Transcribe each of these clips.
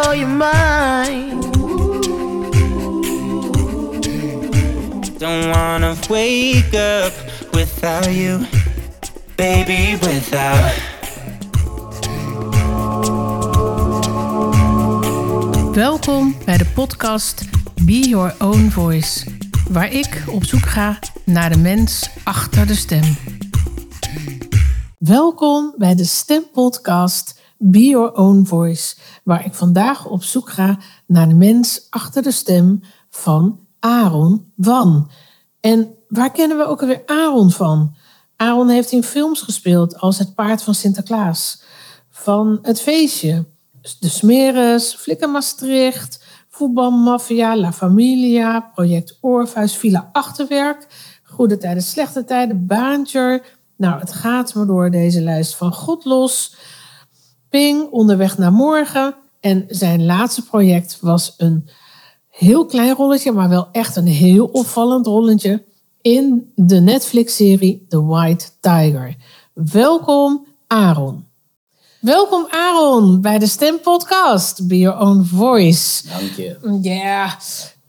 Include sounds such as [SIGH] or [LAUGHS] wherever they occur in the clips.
You mine. Don't wanna wake up without you, baby, without. Welkom bij de podcast Be Your Own Voice, waar ik op zoek ga naar de mens achter de stem. Welkom bij de stempodcast Be Your Own Voice, waar ik vandaag op zoek ga naar de mens achter de stem van Aaron Wan. En waar kennen we ook alweer Aaron van? Aaron heeft in films gespeeld als Het Paard van Sinterklaas, van Het Feestje, De Smeres, Flikker Maastricht, Voetbalmafia, La Familia, Project Oorvuis, Villa Achterwerk, Goede Tijden, Slechte Tijden, Baantje. Nou, het gaat maar door deze lijst van God los. Ping, Onderweg naar Morgen. En zijn laatste project was een heel klein rolletje, maar wel echt een heel opvallend rolletje in de Netflix-serie The White Tiger. Welkom, Aaron. Welkom, Aaron, bij de Stem Podcast, Be Your Own Voice. Dank je. Ja.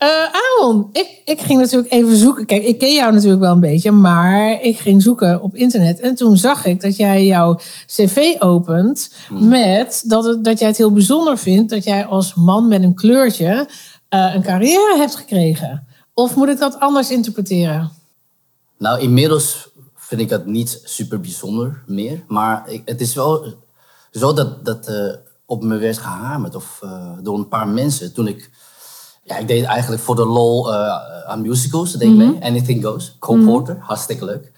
Eh, Aaron, ik, ik ging natuurlijk even zoeken. Kijk, ik ken jou natuurlijk wel een beetje, maar ik ging zoeken op internet. En toen zag ik dat jij jouw cv opent met dat, het, dat jij het heel bijzonder vindt dat jij als man met een kleurtje eh, een carrière hebt gekregen. Of moet ik dat anders interpreteren? Nou, inmiddels vind ik dat niet super bijzonder meer. Maar ik, het is wel zo dat dat eh, op me werd gehamerd of, door een paar mensen. Toen ik, ja, ik deed eigenlijk voor de lol eh, aan musicals, denk ik mee. Anything Goes, Cole Porter, hartstikke leuk.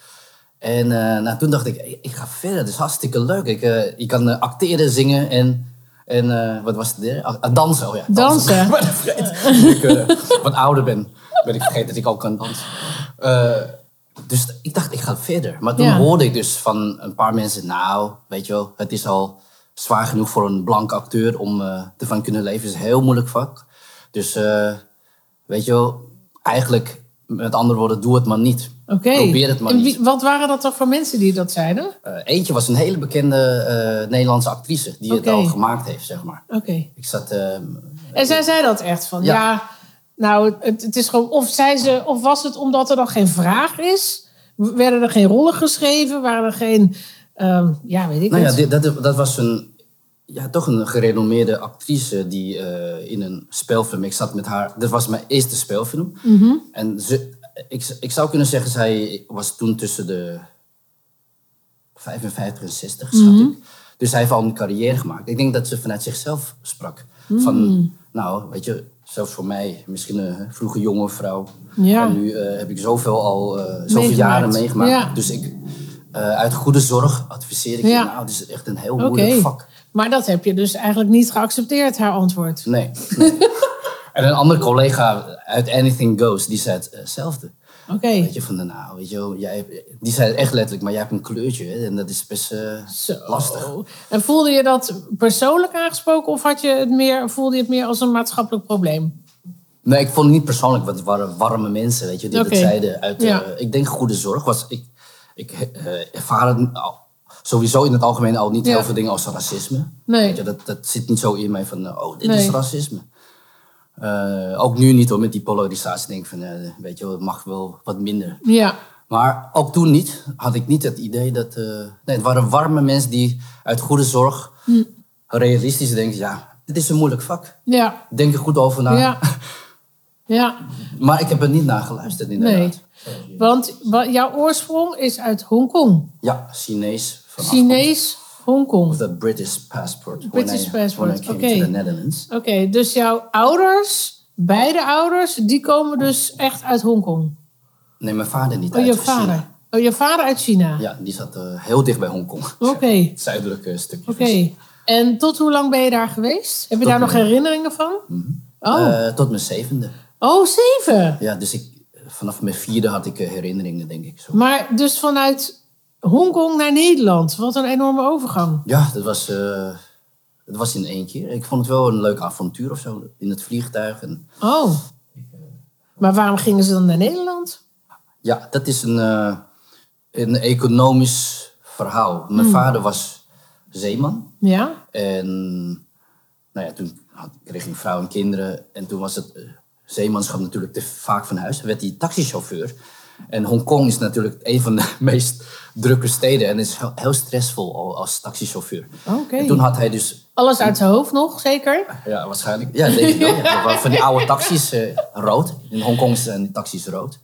En eh, nou, toen dacht ik, ik, ga verder, dat is hartstikke leuk. Ik, eh, ik kan acteren, zingen en, en eh, wat was het derde? Ah, ah, dansen, oh ja. Dansen. [LAUGHS] Ik wat ouder ben, ben ik vergeten dat ik ook kan dansen. Dus ik dacht, ik ga verder. Maar toen Ja. hoorde ik dus van een paar mensen, nou, weet je wel, het is al zwaar genoeg voor een blanke acteur om ervan te kunnen leven. Het is een heel moeilijk vak. Dus eh, weet je wel, eigenlijk, met andere woorden, doe het maar niet. Oké. Probeer het maar En niet. wat waren dat toch voor mensen die dat zeiden? Eh, eentje was een hele bekende eh, Nederlandse actrice die het al gemaakt heeft, zeg maar. Oké. Ik zat... eh, En zij zei dat echt van, ja, Ja. nou, het, het is gewoon, of, zei ze, of was het omdat er dan geen vraag is? Werden er geen rollen geschreven? Waren er geen, ehm, ja, weet ik Nou ja, dit, dat, dat was een, ja, toch een gerenommeerde actrice die eh, in een spelfilm... Ik zat met haar... Dat was mijn eerste spelfilm. Mhm. En ze, ik, ik zou kunnen zeggen, zij was toen tussen de 55 en 60, schat Mhm. ik. Dus zij heeft al een carrière gemaakt. Ik denk dat ze vanuit zichzelf sprak. Van, nou, weet je, zelfs voor mij, misschien een vroege jonge vrouw. Ja. En nu eh, heb ik zoveel al, eh, zoveel Meegemaakt. jaren meegemaakt. Ja. Dus ik, eh, uit goede zorg adviseer ik Ja. je, nou, het is echt een heel Oké. moeilijk vak. Maar dat heb je dus eigenlijk niet geaccepteerd, haar antwoord. Nee. nee. [LAUGHS] en een andere collega uit Anything Goes, die zei hetzelfde. Oké. Weet je, van de nou, weet je jij, die zei het echt letterlijk, maar jij hebt een kleurtje hè, en dat is best eh, lastig. En voelde je dat persoonlijk aangesproken of had je het meer, voelde je het meer als een maatschappelijk probleem? Nee, ik vond het niet persoonlijk, want het waren warme mensen, weet je, die dat zeiden. Uit, eh, ik denk goede zorg was, ik, ik eh, ervaar het al- sowieso in het algemeen al niet Ja. heel veel dingen als racisme. Nee. Weet je, dat, dat zit niet zo in mij van, eh, oh, dit Nee. is racisme. Eh, ook nu niet hoor, met die polarisatie denk ik van, weet je het mag wel wat minder. Ja. Maar ook toen niet, had ik niet het idee dat... nee, het waren warme mensen die uit goede zorg Hm. realistisch denken... ja, dit is een moeilijk vak. Ja. Denk er goed over na. Ja. [LAUGHS] Ja. Maar ik heb er niet naar geluisterd inderdaad. Nee. Want wa- jouw oorsprong is uit Hongkong. Ja, Chinees. Van Chinees, Hongkong. Of dat British passport. British I, passport, oké. to the Netherlands. Oké, dus jouw ouders, beide ouders, die komen dus echt uit Hongkong. Nee, mijn vader niet Oh, uit je China. vader. Oh, je vader uit China. Ja, die zat eh, heel dicht bij Hongkong. Oké. Het [LAUGHS] zuidelijke stukje. Oké. En tot hoe lang ben je daar geweest? Heb je daar nog herinneringen van? Oh. Eh, tot mijn zevende. Oh, zeven. Ja, dus ik, vanaf mijn vierde had ik eh, herinneringen, denk ik. Zo. Maar dus vanuit Hongkong naar Nederland. Wat een enorme overgang. Ja, dat was, eh, dat was in één keer. Ik vond het wel een leuk avontuur of zo. In het vliegtuig. En, Oh. Maar waarom gingen ze dan naar Nederland? ja, dat is een, eh, een economisch verhaal. Mijn vader was zeeman. Ja? En nou ja, toen had, kreeg een vrouw en kinderen. En toen was het zeemanschap natuurlijk te vaak van huis. Werd hij taxichauffeur. En Hongkong is natuurlijk een van de [LAUGHS] meest drukke steden. En is heel, stressvol al als taxichauffeur. Oké. En toen had hij dus Alles uit zijn hoofd nog, zeker? ja, waarschijnlijk. Ja, denk ik wel. Van die oude taxis eh, rood. In Hongkong zijn die taxis rood.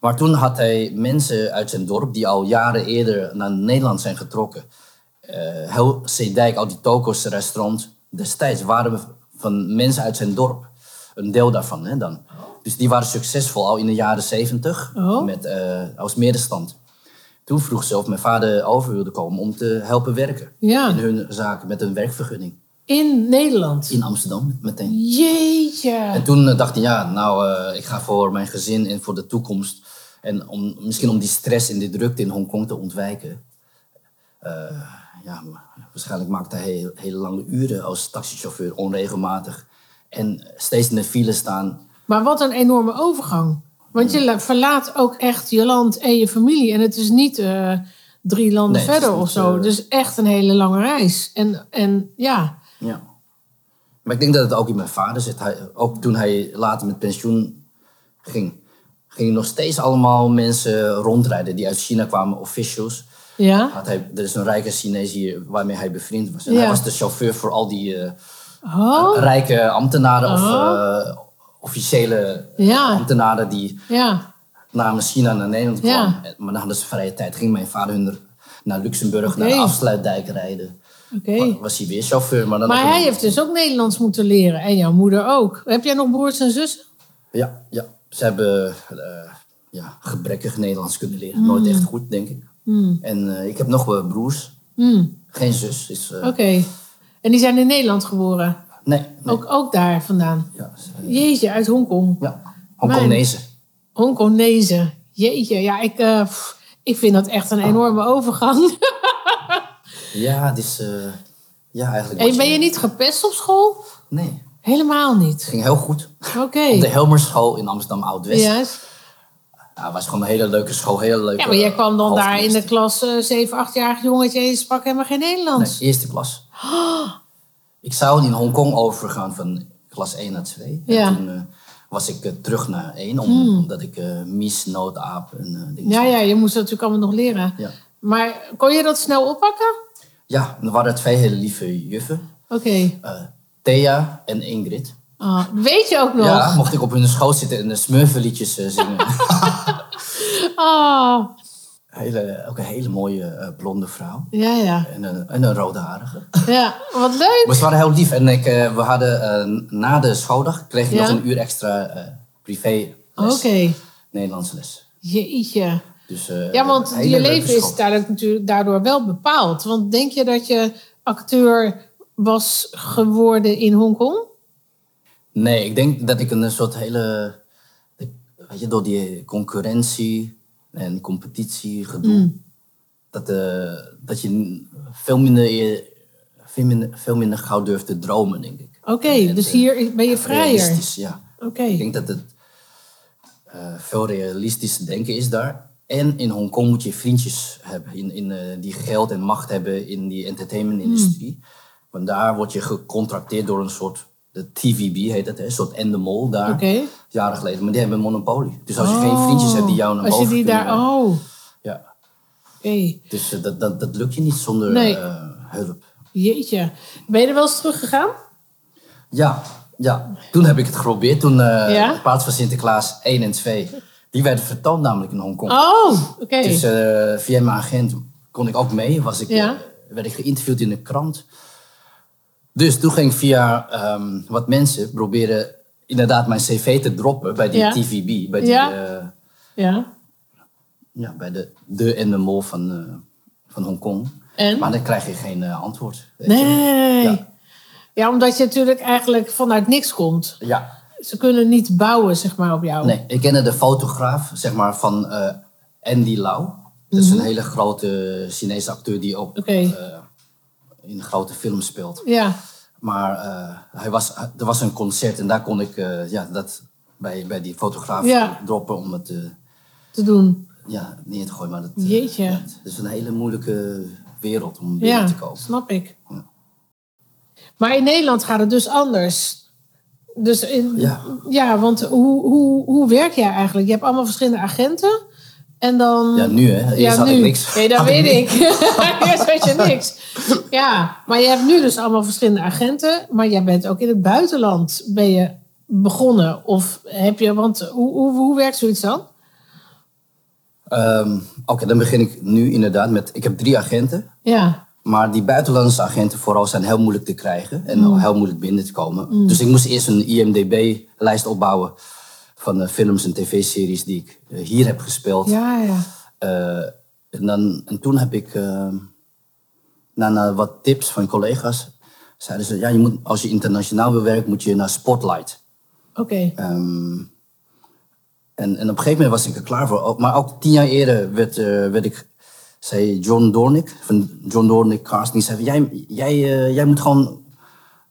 Maar toen had hij mensen uit zijn dorp die al jaren eerder naar Nederland zijn getrokken. Eh heel Zeedijk, al die toko's restaurants. Destijds waren we van mensen uit zijn dorp. Een deel daarvan hè, dan. Dus die waren succesvol al in de jaren zeventig. Oh. Met, eh, als middenstand. Toen vroeg ze of mijn vader over wilde komen om te helpen werken. Ja. In hun zaken met een werkvergunning. In Nederland. In Amsterdam meteen. Jeetje. En toen eh, dacht hij, ja, nou, eh, ik ga voor mijn gezin en voor de toekomst. En om, misschien om die stress en die drukte in Hongkong te ontwijken. eh, ja, waarschijnlijk maakte hij hele lange uren als taxichauffeur, onregelmatig. En steeds in de file staan. Maar wat een enorme overgang. Want je la- verlaat ook echt je land en je familie. En het is niet eh, drie landen Nee, verder of zo. eh, Dus echt een hele lange reis. En, en ja, Ja. Maar ik denk dat het ook in mijn vader zit. Hij, ook toen hij later met pensioen ging, gingen nog steeds allemaal mensen rondrijden die uit China kwamen, officials. ja. Had hij, er is een rijke Chinees hier waarmee hij bevriend was. En Ja. hij was de chauffeur voor al die eh, Oh, rijke ambtenaren of Oh. eh, officiële Ja. ambtenaren die ja. namens China naar Nederland kwamen. En- Maar dan hadden ze vrije tijd. Ging mijn vader hun naar Luxemburg, naar de afsluitdijk rijden. Oké. Was hij weer chauffeur. Maar, dan Maar op een- hij heeft dus ook Nederlands moeten leren. En jouw moeder ook. Heb jij nog broers en zussen? Ja, ja. ze hebben eh, ja, gebrekkig Nederlands kunnen leren. Hmm. Nooit echt goed, denk ik. En eh, ik heb nog wel broers. Hmm, Geen zus. Oké. En die zijn in Nederland geboren. Nee. nee. Ook, ook daar vandaan. Ja, Jeetje, uit Hongkong. ja. Jeetje, ja, ik, eh, pff, ik vind dat echt een enorme overgang. [LAUGHS] Ja, het is... eh, ja, eigenlijk... En ben je niet gepest op school? Nee, Helemaal niet. het ging heel goed. Oké. Op de Helmerschool in Amsterdam Oud-West. Ja. Juist. het was gewoon een hele leuke school. Hele leuke Ja, maar jij kwam dan daar in de klas eh 7, 8-jarig jongetje en je sprak helemaal geen Nee, Nederlands. eerste klas. Ik zou in Hongkong overgaan van klas 1 naar 2. Ja. En toen eh, was ik eh, terug naar 1, om, omdat ik eh mies, noodaap en dingen Ja, ja, je moest dat natuurlijk allemaal nog leren. Ja. Maar kon je dat snel oppakken? Ja, er waren twee hele lieve juffen. Oké. Thea en Ingrid. Ah, weet je ook nog? Ja, mocht ik op hun schoot zitten en de smurfenliedjes eh, zingen. Ah, [LAUGHS] hele, ook een hele mooie eh, blonde vrouw. ja, ja. En een, en een roodharige. Ja, wat leuk. Maar ze waren heel lief. En ik, eh, we hadden na de schooldag kreeg Ja? nog een uur extra privé Oké. Nederlands les. Jeetje. Dus, Ja, want je leven is duidelijk natuurlijk daardoor wel bepaald. Want denk je dat je acteur was geworden in Hongkong? Nee, ik denk dat ik een soort hele... Weet je, door die concurrentie en competitie gedoe... Hmm. Dat, eh, dat je veel minder, veel, minder, veel minder gauw durft te dromen, denk ik. Oké, dus eh, hier ben je vrijer. Realistisch, ja. Oké. Ik denk dat het eh, veel realistischer denken is daar. En in Hongkong moet je vriendjes hebben in, in, die geld en macht hebben in die entertainmentindustrie. Want daar word je gecontracteerd door een soort, de TVB heet hè, een soort Endemol daar. Jaren geleden, maar die hebben een monopolie. Dus als je geen vriendjes hebt die jou naar Als je boven die daar... Oh, oké. Ja, dus eh, dat, dat, dat lukt je niet zonder Nee. eh, hulp. Jeetje. Ben je er wel eens teruggegaan? Ja, ja, toen heb ik het geprobeerd. Toen Ja? in plaats van Sinterklaas 1 en 2. Die werden vertoond namelijk in Hongkong. Oh, oké. Dus via mijn agent kon ik ook mee. Was ik, Ja. werd ik geïnterviewd in de krant. Dus toen ging ik via ehm, wat mensen proberen inderdaad mijn cv te droppen bij die Ja. TVB. Bij, die, Ja. eh, Ja. ja, bij de, de en de mol van, eh, van Hongkong. En? Maar dan krijg je geen eh, antwoord. Nee. Ja. Ja, omdat je natuurlijk eigenlijk vanuit niks komt. Ja, Ze kunnen niet bouwen, zeg maar, op jou. Nee, ik kende de fotograaf zeg maar, van Andy Lau. Dat is een hele grote Chinese acteur die ook Mhm. Eh, in grote films speelt. Ja. Maar eh, hij was, er was een concert en daar kon ik eh, ja, dat bij, bij die fotograaf Ja. droppen om het eh, te doen. ja, neer te gooien. Maar dat, eh, Jeetje. ja, het is een hele moeilijke wereld om binnen Ja, te komen. snap ik. Maar in Nederland gaat het dus anders. Dus in, Ja. ja, want hoe, hoe, hoe werk jij eigenlijk? Je hebt allemaal verschillende agenten. En dan... Ja, nu hè. Eerst ja, had nu. ik niks. Nee, dat Had weet ik. [LAUGHS] Eerst weet je niks. Ja, maar je hebt nu dus allemaal verschillende agenten. Maar jij bent ook in het buitenland ben je begonnen. Of heb je... Want hoe, hoe, hoe werkt zoiets dan? Ehm, Oké, dan begin ik nu inderdaad met... Ik heb drie agenten. Ja, Maar die buitenlandse agenten vooral zijn heel moeilijk te krijgen. En Mm. heel moeilijk binnen te komen. Dus ik moest eerst een IMDB-lijst opbouwen... van eh, films en tv-series die ik eh, hier heb gespeeld. ja, ja. Eh, en, dan, en toen heb ik, eh, na, na wat tips van collega's, zeiden ze, ja, je moet, als je internationaal wil werken, moet je naar Spotlight. Oké. Ehm, en, en op een gegeven moment was ik er klaar voor. Maar ook tien jaar eerder werd, werd ik, zei John Dornick, van John Dornick Casting, zei, jij, jij, jij moet gewoon,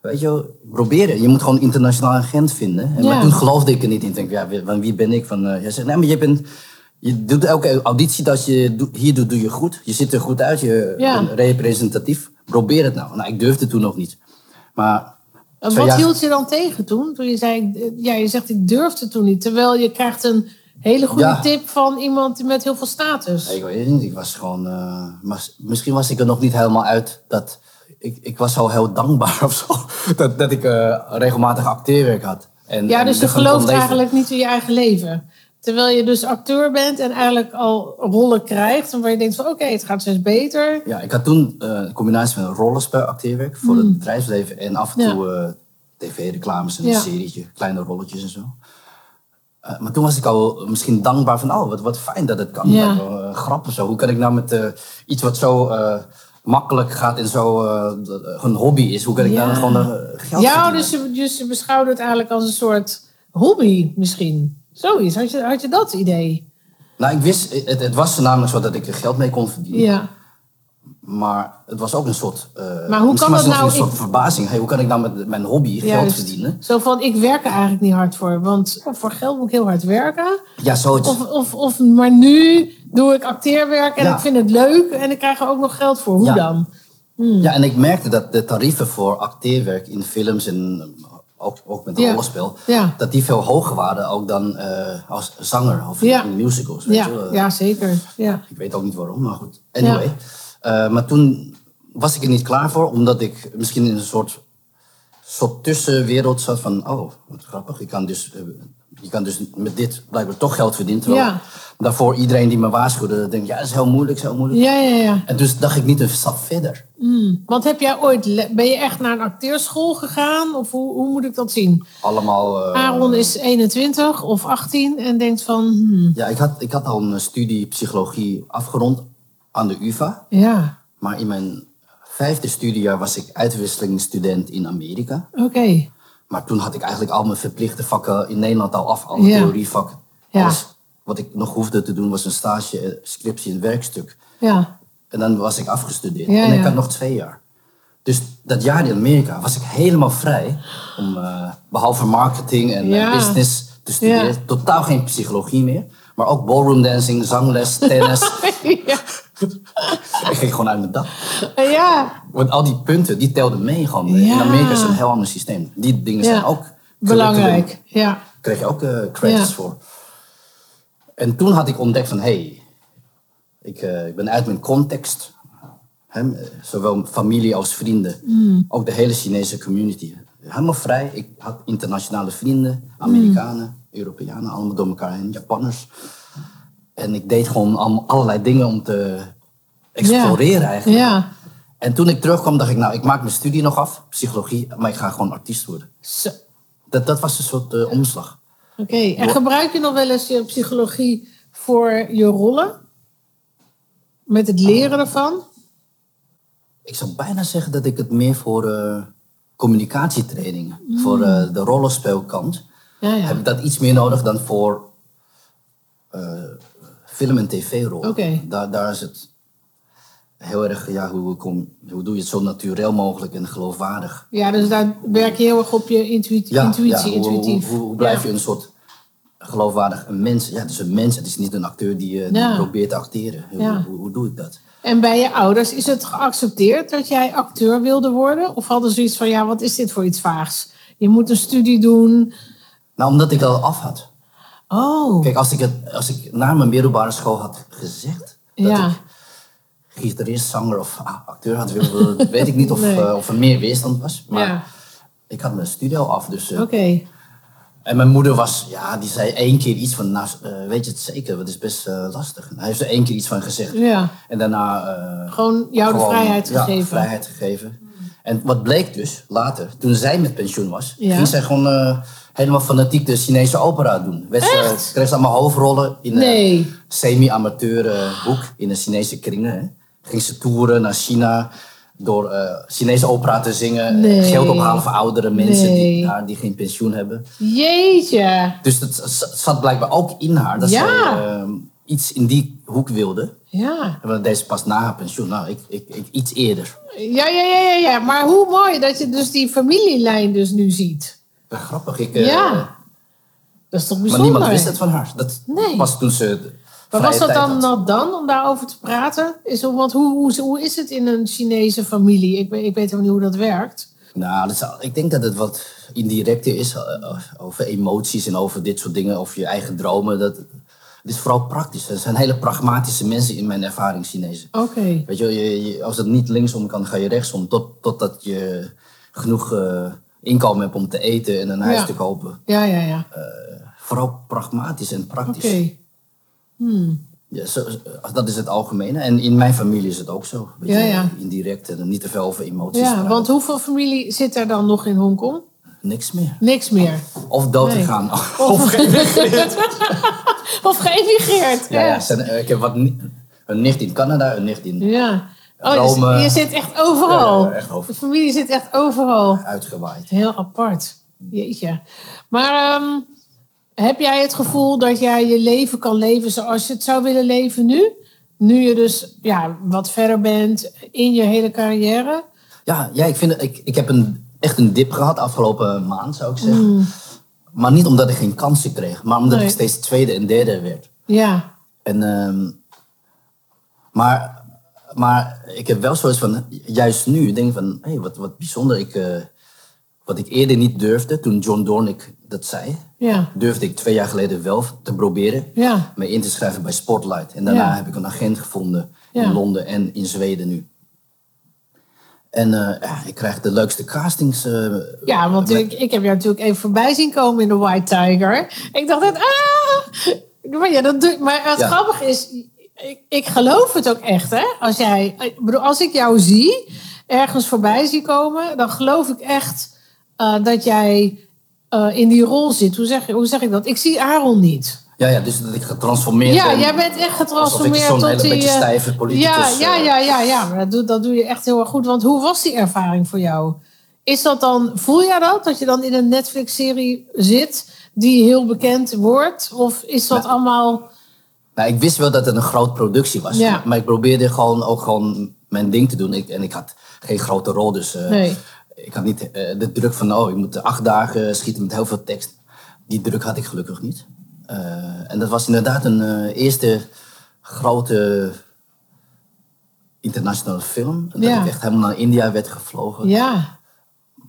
weet je, proberen. Je moet gewoon een internationaal agent vinden. En, Ja. Maar toen geloofde ik er niet in. Ik denk, ja, van wie ben ik? Van, eh, jij zegt, nee, maar je bent... Je doet elke auditie dat je hier doet, doe je goed. Je ziet er goed uit, je Ja. bent representatief. Probeer het nou. Nou, ik durfde toen nog niet. Maar En wat jaar- hield je dan tegen toen? Toen je zei, ja, je zegt ik durfde toen niet. Terwijl je krijgt een hele goede Ja. tip van iemand met heel veel status. Ik weet het niet, ik was gewoon... eh, misschien was ik er nog niet helemaal uit dat... Ik, ik was al heel dankbaar [LAUGHS] of zo. Dat, dat ik eh, regelmatig acteerwerk had. En, Ja, en dus je gelooft eigenlijk niet in je eigen leven. Terwijl je dus acteur bent en eigenlijk al rollen krijgt. Waar je denkt van oké, het gaat steeds beter. Ja, ik had toen eh, een combinatie van rollenspel, acteerwerk voor het bedrijfsleven en af en. Ja. toe eh, tv-reclames en Ja. een serietje, kleine rolletjes en zo. Maar toen was ik al misschien dankbaar van, oh, wat, wat fijn dat het kan. Ja. Grappig zo. Hoe kan ik nou met iets wat zo makkelijk gaat en zo eh, een hobby is, hoe kan ik Ja. daar gewoon eh, geld Ja, verdienen? dus je, dus je beschouwde het eigenlijk als een soort hobby misschien. Zoiets, had je, had je dat idee? Nou, ik wist, het, het was namelijk zo dat ik er geld mee kon verdienen. Ja. Maar het was ook een soort, eh Maar hoe kan dat het nou? Een soort Ik- verbazing. Hey, hoe kan ik nou met mijn hobby geld verdienen? Zo van, ik werk er eigenlijk niet hard voor. Want voor geld moet ik heel hard werken. Ja, zoiets. Of, of, of, maar nu doe ik acteerwerk en Ja. ik vind het leuk en ik krijg er ook nog geld voor. Hoe Ja. dan? Ja, en ik merkte dat de tarieven voor acteerwerk in films en eh, ook, ook met Ja. rollenspel, Ja. dat die veel hoger waren ook dan eh, als zanger of in musicals. Weet Ja, je ja, zeker. Ja. Ik weet ook niet waarom, maar goed. Anyway. Eh, maar toen was ik er niet klaar voor, omdat ik misschien in een soort, soort tussenwereld zat van, oh, wat grappig, ik kan dus, je kan dus met dit blijkbaar toch geld verdienen. Terwijl Ja. daarvoor iedereen die me waarschuwde, denk ja, dat is heel moeilijk, is heel moeilijk. Ja, ja, ja. En dus dacht ik niet een stap verder. Want heb jij ooit, ben je echt naar een acteerschool gegaan? Of hoe, hoe moet ik dat zien? Allemaal... eh, Aaron is 21 of 18 en denkt van, hmm, Ja, ik had, ik had al een studie psychologie afgerond aan de UvA. ja, Maar in mijn vijfde studiejaar was ik uitwisselingsstudent in Amerika. oké. Maar toen had ik eigenlijk al mijn verplichte vakken in Nederland al af. Alle Ja. theorievakken. Ja. Alles wat ik nog hoefde te doen was een stage, eh, scriptie en werkstuk. Ja, En dan was ik afgestudeerd. Ja, en ik had nog twee jaar. Dus dat jaar in Amerika was ik helemaal vrij. Om, eh, behalve marketing en eh, business te studeren. Totaal geen psychologie meer. Maar ook ballroom dancing, zangles, tennis. [LAUGHS] ja. [LAUGHS] ik ging gewoon uit mijn dak. ja. Want al die punten, die telden mee gewoon. Ja. In Amerika is het een heel ander systeem. Die dingen zijn ook... belangrijk. Ja, kreeg je ook eh, credits voor. En toen had ik ontdekt van, hé, hey, ik, eh, ik ben uit mijn context. Hè, eh, zowel familie als vrienden. Mm. Ook de hele Chinese community. Helemaal vrij. Ik had internationale vrienden. Amerikanen, Mm. Europeanen, allemaal door elkaar heen. Japanners. En ik deed gewoon allerlei dingen om te exploreren eigenlijk. ja. En toen ik terugkwam dacht ik, nou, ik maak mijn studie nog af. Psychologie, maar ik ga gewoon artiest worden. Zo. Dat, dat was een soort eh, omslag. Oké, en gebruik je nog wel eens je psychologie voor je rollen? Met het leren ervan? Ik zou bijna zeggen dat ik het meer voor eh, communicatietrainingen, voor eh, de rollenspelkant, Ja, ja. heb ik dat iets meer nodig dan voor film- en. Oké. Daar, daar is het heel erg, ja, hoe, kom, hoe doe je het zo natuurlijk mogelijk en geloofwaardig? Ja, dus daar werk je heel erg op je intuïtie, Ja, intuïtie ja, hoe, intuïtief. hoe, hoe blijf Ja. je een soort geloofwaardig een mens? Ja, het is een mens, het is niet een acteur die, eh, die probeert te acteren. Hoe, hoe, doe ik dat? En bij je ouders is het geaccepteerd dat jij acteur wilde worden? Of hadden ze zoiets van, ja, wat is dit voor iets vaags? Je moet een studie doen. Nou, omdat ik dat af had. Oh, Kijk, als ik, het, als ik na mijn middelbare school had gezegd dat ja. ik gitarist, zanger of ah, acteur had willen [LAUGHS] weet ik niet of, Nee. eh, of er meer weerstand was. Maar Ja. ik had mijn studio af. Dus, eh, Oké. En mijn moeder was, ja, die zei één keer iets van, nou, eh, weet je het zeker? Dat is best lastig. Hij heeft er één keer iets van gezegd. Ja. En daarna... Gewoon jou de vrijheid ja, gegeven. vrijheid gegeven. En wat bleek dus, later, toen zij met pensioen was, ging zij gewoon helemaal fanatiek de Chinese opera doen. Ze, ze allemaal hoofdrollen in Nee. een semi-amateur eh, hoek in de Chinese kringen. Hè. Ging ze toeren naar China door eh, Chinese opera te zingen. Nee. Geld ophalen voor oudere mensen Nee. die, daar, die geen pensioen hebben. Jeetje. Dus dat zat blijkbaar ook in haar, dat Ja. zij eh, iets in die hoek wilde. Ja. En dat deed ze pas na haar pensioen. Nou, ik, ik, ik iets eerder. Ja, ja, ja, ja, ja. Maar hoe mooi dat je dus die familielijn dus nu ziet. Ja, grappig. Ik, eh, Ja. Dat is toch Maar bijzonder? niemand wist het van haar. Dat Nee. pas toen ze. Maar was dat dan had. dan om daarover te praten? Is, want hoe, hoe, hoe is het in een Chinese familie? Ik, weet- ik weet helemaal niet hoe dat werkt. Nou, dat zou- ik denk dat het wat indirecter is eh, over emoties en over dit soort dingen, over je eigen dromen. Dat, het is vooral praktisch. Er zijn hele pragmatische mensen in mijn ervaring Chinezen. Oké. Weet je, je, je- als het niet linksom kan, ga je rechtsom. Tot, totdat je genoeg eh, inkomen hebt om te eten en een huis Ja. te kopen. Ja, ja, ja. Vooral pragmatisch en Oké. praktisch. Ja, zo, zo- dat is het algemene. En in mijn familie is het ook zo. Weet Ja, je, ja. Indirect en niet te veel over emoties. Ja, praten. want hoeveel familie zit er dan nog in Hongkong? Niks meer. Niks meer. Of dood Nee. gegaan. Of, [LAUGHS] Of [LAUGHS] of geëmigreerd. ja, ja, eh, ik heb wat, een nicht in Canada, een nicht in Ja. Oh, dus Rome. je zit echt overal. Echt overal. De familie zit echt overal. uitgewaaid. Heel apart. Jeetje. Maar ehm, heb jij het gevoel dat jij je leven kan leven zoals je het zou willen leven nu? Nu je dus ja, wat verder bent in je hele carrière? Ja, ja ik, vind, ik, ik heb een, echt een dip gehad afgelopen maand, zou ik zeggen. Maar niet omdat ik geen kansen kreeg, maar omdat Mm. Nee. ik steeds tweede en derde werd. Ja. En, ehm, maar, maar ik heb wel zoiets van, juist nu, denk van, hé, wat, wat bijzonder. Ik, eh, wat ik eerder niet durfde, toen John Dornick dat zei, Ja. durfde ik twee jaar geleden wel te proberen. Ja. Me in te schrijven bij Spotlight. En daarna Ja. heb ik een agent gevonden in Londen en in Zweden nu. En ja, ik krijg de leukste castings. eh, Ja, want met- ik, ik heb jou natuurlijk even voorbij zien komen in de White Tiger. Ik dacht dat, ah! Maar, ja, dat doe, maar het grappige is, ik, ik geloof het ook echt, hè? Als, jij, ik bedoel, als ik jou zie, ergens voorbij zie komen, dan geloof ik echt eh, dat jij eh, in die rol zit. Hoe zeg, hoe zeg ik dat? Ik zie Aaron niet. Ja, ja, dus dat ik getransformeerd Ja, ben. jij bent echt getransformeerd tot hele die... beetje eh, stijve politicus... ja, ja, ja, ja, ja. Maar dat doe, dat doe je echt heel erg goed. Want hoe was die ervaring voor jou? Is dat dan, voel jij dat? Dat je dan in een Netflix-serie zit die heel bekend wordt? Of is dat allemaal. Nou, ik wist wel dat het een groot productie was. Ja. Maar ik probeerde gewoon ook gewoon mijn ding te doen. Ik, en ik had geen grote rol, dus eh, Nee. ik had niet eh, de druk van... oh, ik moet acht dagen schieten met heel veel tekst. Die druk had ik gelukkig niet. Eh, en dat was inderdaad een eerste grote internationale film. Dat Ja. ik echt helemaal naar India werd gevlogen. Ja.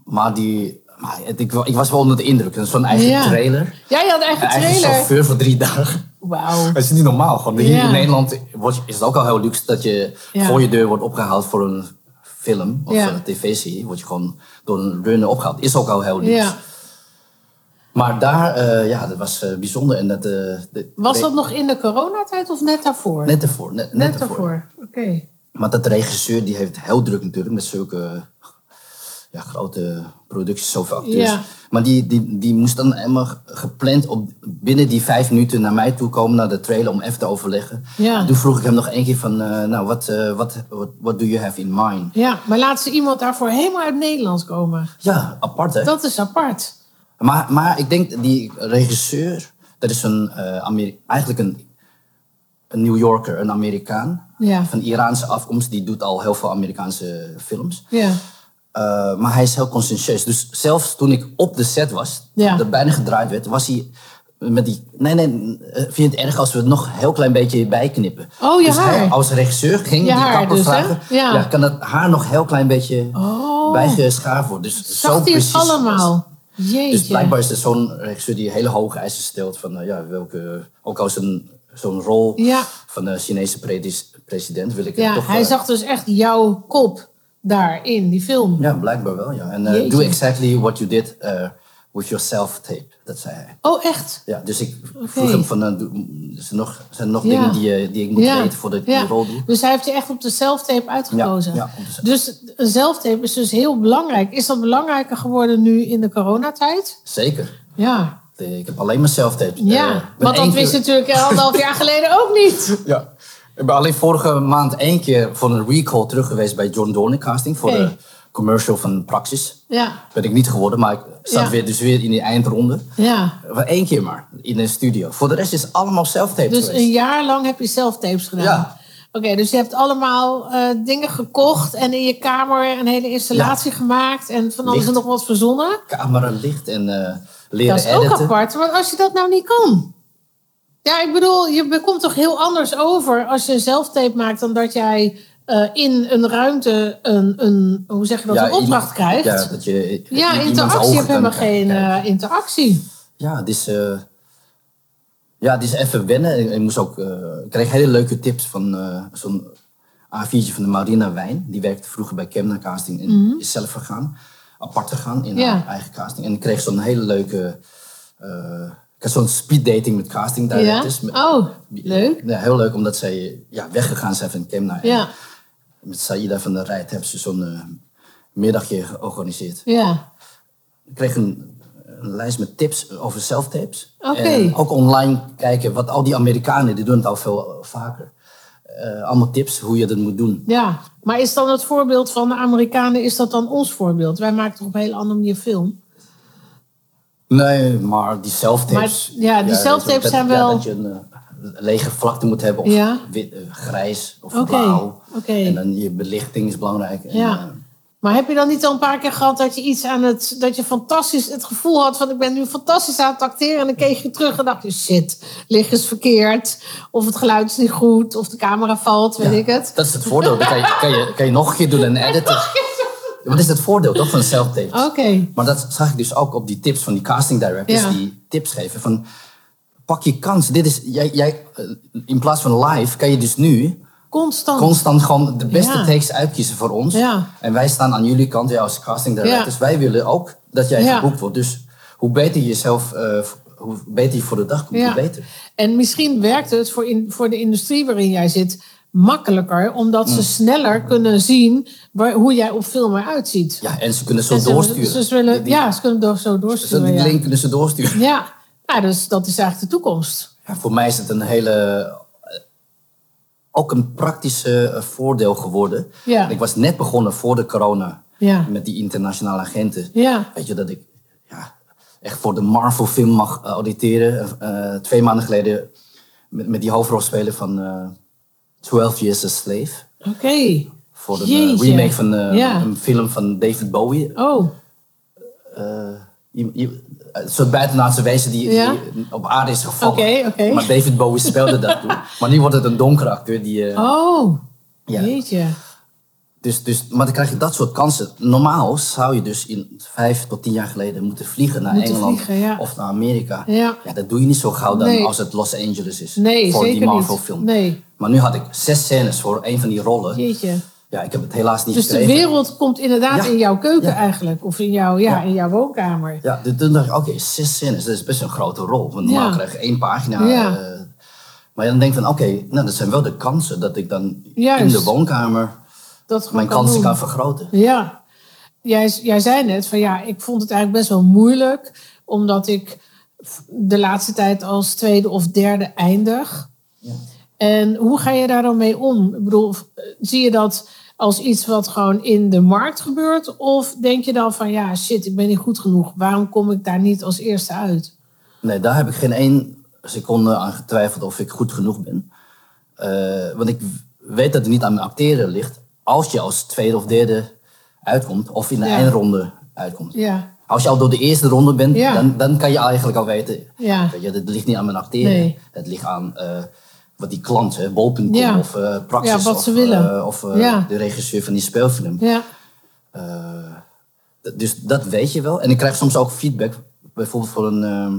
Maar, die, maar ik, wa- ik was wel onder de indruk. Zo'n eigen Ja. trailer. Ja, je had eigen Een eigen trailer. chauffeur voor drie dagen. Wauw. Dat is niet normaal. Gewoon. Hier Ja. in Nederland wordt- is het ook al heel luxe dat je Ja. voor je deur wordt opgehaald voor een film of Ja. een tv-serie. Word je gewoon door een runner opgehaald. Is ook al heel luxe. Maar daar, eh, ja, dat was eh, bijzonder. En dat, eh, de- Was dat nog in de coronatijd of net daarvoor? Net ervoor. Net, net Net ervoor. daarvoor. Oké. Maar dat regisseur die heeft heel druk natuurlijk met zulke ja, grote producties, zoveel acteurs. Ja. Maar die, die, die moest dan helemaal gepland op binnen die vijf minuten naar mij toe komen, naar de trailer, om even te overleggen. Ja. Toen vroeg ik hem nog één keer van, eh, nou, wat uh, what, what, what do you have in mind? Ja, maar laat ze iemand daarvoor helemaal uit Nederland komen. Ja, apart hè? Dat is apart. Maar, maar ik denk die regisseur, dat is een, eh, Ameri- eigenlijk een, een New Yorker, een Amerikaan. Ja. Van Iraanse afkomst, die doet al heel veel Amerikaanse films. Ja. Uh, maar hij is heel conscientieus. Dus zelfs toen ik op de set was, Ja. dat bijna gedraaid werd, was hij met die, nee, nee, eh, vind je het erg als we het nog een heel klein beetje bijknippen? Oh, je dus hij als regisseur ging Je die kapper dus, vragen, Ja. ja. kan het haar nog een heel klein beetje Oh. bijgeschaafd worden. Dus zo Zag hij het precies allemaal? Jeetje. Dus blijkbaar is er zo'n regisseur die hele hoge eisen stelt van, nou ja, welke, ook als een zo'n rol Ja. van de Chinese president wil ik het Ja, toch... hij eh, zag dus echt jouw kop daar in die film. Ja, blijkbaar wel, ja. En eh, Jeetje. do exactly what you did eh, with your self-tape, dat zei hij. Oh, echt? Ja, dus ik vroeg hem van, eh, doe- zijn er nog, zijn nog Ja. dingen die, eh, die ik moet Ja. weten voordat ik Ja. die rol doe? Dus hij heeft je echt op de zelftape uitgekozen. Ja, de Dus een zelftape is dus heel belangrijk. Is dat belangrijker geworden nu in de coronatijd? Zeker. Ja. Eh, Ik heb alleen mijn self-tapes. Ja, Eh, want dat wist je keer- natuurlijk anderhalf jaar geleden ook niet. [LAUGHS] Ja. Ik ben alleen vorige maand één keer voor een recall terug geweest bij John Dorn casting. Voor de commercial van Praxis. Ja, Ben ik niet geworden, maar ik zat Ja. weer, dus weer in die eindronde. ja. Maar één keer maar, in een studio. Voor de rest is het allemaal self-tapes Dus geweest. een jaar lang heb je zelftapes gedaan. Ja. Oké, dus je hebt allemaal eh, dingen gekocht en in je kamer een hele installatie gemaakt en van alles en nog wat verzonnen. Camera, licht en eh, leren Dat is ook editen. apart, want als je dat nou niet kan. Ja, ik bedoel, je komt toch heel anders over als je een zelftape maakt dan dat jij eh, in een ruimte een, een, hoe zeg je dat, Ja, een opdracht iemand- krijgt. Ja, Ja, dat je iemands interactie. Je hebt helemaal geen eh, interactie. Ja, het is, eh, ja, het is even wennen. Ik, ik moest ook, ik kreeg hele leuke tips van zo'n A4'tje van de Marina Wijn. Die werkte vroeger bij Kemna Casting en is zelf gegaan. Apart gegaan in Mhm. Ja. haar eigen casting. En ik kreeg zo'n hele leuke... ik had zo'n speed dating met casting directors. Ja? Oh, leuk. Ja, heel leuk, omdat zij ja, weggegaan zijn van Kemna. Ja, Met Saïda van der Rijt hebben ze zo'n eh, middagje georganiseerd. ja. Ik kreeg een, een lijst met tips over self-tapes. Oké. En ook online kijken, wat al die Amerikanen, die doen het al veel vaker. Eh, allemaal tips hoe je dat moet doen. Ja, maar is dan het voorbeeld van de Amerikanen, is dat dan ons voorbeeld? Wij maken toch op een hele andere manier film? Nee, maar die self-tapes... Maar, ja, die self-tapes dat- zijn ja, wel- dat je een eh, lege vlakte moet hebben, of Ja. wit, eh, grijs of blauw. En dan je belichting is belangrijk. En, Ja. eh, Maar heb je dan niet al een paar keer gehad dat je iets aan het, dat je fantastisch het gevoel had van ik ben nu fantastisch aan het acteren en dan keek je terug en dacht je shit, licht is verkeerd, of het geluid is niet goed, of de camera valt, weet ja, ik het. Dat is het voordeel. Dan kan je, kan, je, kan je nog een keer doen en [LAUGHS] editen. Wat is het voordeel toch van self-tapes? [LAUGHS] Oké, Maar dat zag ik dus ook op die tips van die casting directors Ja. die tips geven van pak je kans. Dit is, jij, jij, eh, in plaats van live kan je dus nu constant. constant gewoon de beste Ja. takes uitkiezen voor ons. Ja. En wij staan aan jullie kant ja, als casting directors. Ja. Wij willen ook dat jij geboekt wordt. Dus hoe beter je jezelf, eh, hoe beter je voor de dag komt, Ja. hoe beter. En misschien werkt het voor, in, voor de industrie waarin jij zit makkelijker, omdat Mm. ze sneller kunnen zien waar, hoe jij op film eruit ziet. Ja, en ze kunnen zo En ze- doorsturen. Ze, willen, Die- die- ja, ze kunnen door, zo doorsturen. die ja. link kunnen ze doorsturen. Ja, nou, dus dat is eigenlijk de toekomst. Ja, voor mij is het een hele. eh, Ook een praktische eh, voordeel geworden. Ja. Ik was net begonnen voor de corona Ja. met die internationale agenten. Ja. Weet je dat ik ja, echt voor de Marvel-film mag eh, auditeren. Twee maanden geleden met, met die hoofdrolspeler van 12 Years a Slave. Oké. Voor de eh, Jeetje. remake van eh, Ja. een film van David Bowie. Oh, Een soort buitenaardse wezen die, Ja. die op aarde is gevallen. Oké, oké. Maar David Bowie speelde dat toen. [LAUGHS] Maar nu wordt het een donkere acteur die... eh, oh. Ja. Jeetje. Dus, dus, maar dan krijg je dat soort kansen. Normaal zou je dus in vijf tot tien jaar geleden moeten vliegen naar Moeten Engeland vliegen, ja. of naar Amerika. Ja. dat doe je niet zo gauw dan Nee. als het Los Angeles is. Nee, voor zeker die niet. Marvel film. Nee. Maar nu had ik zes scènes voor een van die rollen. Jeetje. Ja, ik heb het helaas niet Dus de wereld komt inderdaad Ja. in jouw keuken Ja. eigenlijk. Of in jouw, ja, Ja. in jouw woonkamer. Ja, toen dacht ik, oké, zes scènes, dat is best een grote rol. Want normaal Ja. krijg je één pagina. Ja. eh, maar dan denk ik van, oké, nou, dat zijn wel de kansen dat ik dan Juist. in de woonkamer Dat mijn kan kansen doen. kan vergroten. Ja. Jij, jij zei net van ja, ik vond het eigenlijk best wel moeilijk. Omdat ik de laatste tijd als tweede of derde eindig. En hoe ga je daar dan mee om? Ik bedoel, zie je dat als iets wat gewoon in de markt gebeurt? Of denk je dan van ja, shit, ik ben niet goed genoeg. Waarom kom ik daar niet als eerste uit? Nee, daar heb ik geen één seconde aan getwijfeld of ik goed genoeg ben. Eh, want ik weet dat het niet aan mijn acteren ligt. Als je als tweede of derde uitkomt, of in de Ja. eindronde uitkomt. Ja. Als je al door de eerste ronde bent, Ja. dan, dan kan je eigenlijk al weten... Ja. Weet je, het ligt niet aan mijn acteren. Nee. Het ligt aan eh, wat die klant, hè, bol.com Ja. of eh Praxis... Ja, wat of, willen. eh, of eh, Ja. de regisseur van die speelfilm. Ja. Dus dat weet je wel. En ik krijg soms ook feedback, bijvoorbeeld voor een, ehm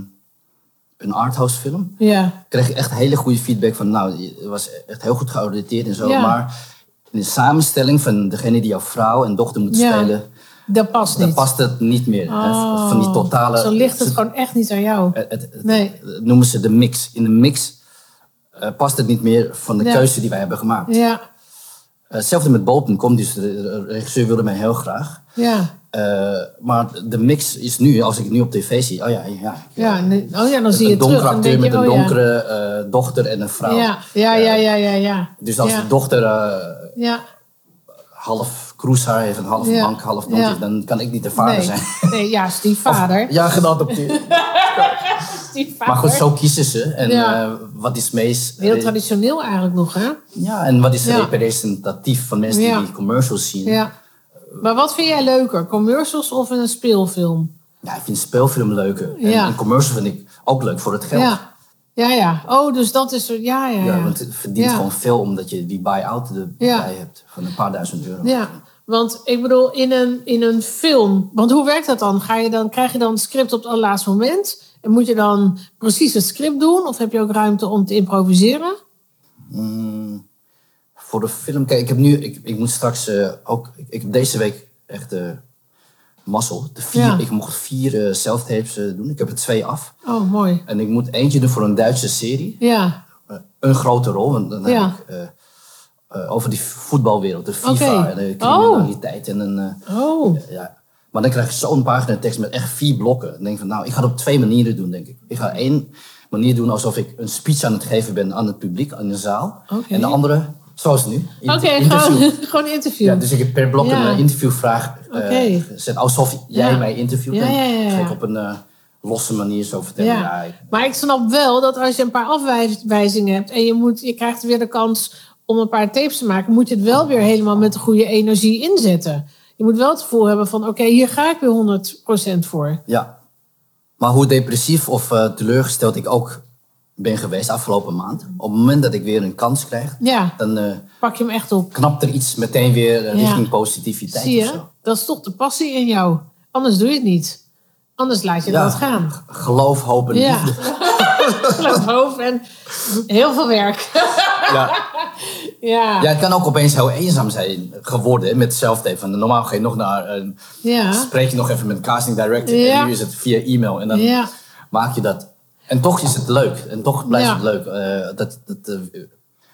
een arthouse film. Ja. Kreeg ik echt hele goede feedback van, nou, je was echt heel goed geauditeerd en zo. Maar in de samenstelling van degene die jouw vrouw en dochter moet spelen, Dat past dan niet. past het niet meer. hè. Oh. Van die totale... Zo ligt het gewoon echt niet aan jou. het, het- het- Nee. het noemen ze de mix. In de mix eh, past het niet meer van de Ja. keuze die wij hebben gemaakt. Ja. Eh, Hetzelfde met Bol.com, dus de, regisseur wilde mij heel graag. Ja. Eh, maar de mix is nu, als ik het nu op tv zie, oh ja, ja. Ja. nee. Oh ja, dan zie je een donkere acteur met een oh ja. donkere dochter en een vrouw. Ja. Ja, ja, ja, ja, ja. Dus als de dochter Ja. half kroeshaar heeft en half blank, half is, dan kan ik niet de vader Nee. zijn. nee, ja, stiefvader. [LAUGHS] Ja, geadopteerd. [LAUGHS] Maar goed, zo kiezen ze. En Ja. eh, wat is meest... Heel traditioneel eigenlijk nog, hè? Ja, en wat is Ja. representatief van mensen Ja. die commercials zien? Ja. Maar wat vind jij leuker? Commercials of een speelfilm? Ja, ik vind speelfilm leuker. En een commercial vind ik ook leuk voor het geld. Ja. Ja, ja. Oh, dus dat is... Ja, ja, ja. Ja, want het verdient Ja. gewoon veel omdat je die buy-out erbij Ja. hebt van een paar duizend euro. Ja, want ik bedoel, in een, in een film... Want hoe werkt dat dan? Ga je dan? Krijg je dan het script op het allerlaatste moment? En moet je dan precies het script doen? Of heb je ook ruimte om te improviseren? Voor de film, kijk, ik heb nu, ik, ik moet straks eh, ook, ik, ik heb deze week echt eh mazzel. De vier, Ja. Ik mocht vier self-tapes eh, doen. Ik heb er twee af. Oh, mooi. En ik moet eentje doen voor een Duitse serie. Ja, een grote rol, want dan Ja. heb ik over die voetbalwereld, de FIFA en de Oh. criminaliteit. En een, eh, oh, ja. Maar dan krijg je zo'n pagina tekst met echt vier blokken. Dan denk ik van, nou, ik ga het op twee manieren doen, denk ik. Ik ga één manier doen alsof ik een speech aan het geven ben aan het publiek, aan de zaal. En de andere, zoals nu, oké, gewoon, [LAUGHS] gewoon interview. Ja, dus ik heb per blok Ja. een eh, interviewvraag gezet. Alsof jij Ja. mij interviewt. Ja, ja, ja, ja. Ga ik op een eh, losse manier zo vertellen. Ja. Ja, ik- Maar ik snap wel dat als je een paar afwijzingen hebt en je, moet, je krijgt weer de kans om een paar tapes te maken, moet je het wel weer helemaal met de goede energie inzetten. Je moet wel het gevoel hebben van oké, hier ga ik weer 100% voor. Ja. Maar hoe depressief of eh, teleurgesteld ik ook ben geweest afgelopen maand. Op het moment dat ik weer een kans krijg, Ja, dan eh, pak je hem echt op. knapt er iets meteen weer eh, Ja. richting positiviteit Zie of je? zo. Dat is toch de passie in jou. Anders doe je het niet. Anders laat je Ja. dat gaan. Geloof, hoop en Ja. liefde. [LAUGHS] Geloof hoofd en heel veel werk. Ja. [LAUGHS] Ja. ja, het kan ook opeens heel eenzaam zijn geworden met. Van normaal ga je nog naar een, Ja. spreek je nog even met een casting director. Ja. En nu is het via e-mail. En dan Ja. maak je dat. En toch is het leuk. En toch blijft Ja. het leuk. Eh, dat, dat, eh,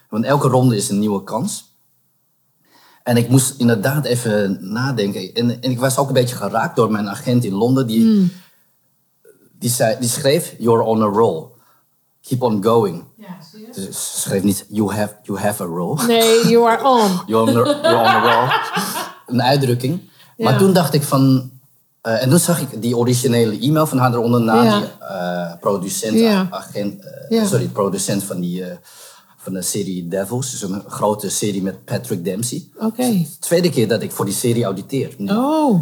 want elke ronde is een nieuwe kans. En ik moest inderdaad even nadenken. En, en ik was ook een beetje geraakt door mijn agent in Londen. Die, Hmm. die, zei, die schreef, you're on a roll. Keep on going. Ze schreef niet, you have, you have a roll. Nee, you are on. [LAUGHS] You're on a, you're on roll. Een uitdrukking. Maar toen dacht ik van... eh, en toen zag ik die originele e-mail van haar eronder na Ja. die eh, producent, Ja. agent, eh, sorry, producent van, die, van de serie Devils. Dus een grote serie met Patrick Dempsey. Oké. Tweede keer dat ik voor die serie auditeer. Oh.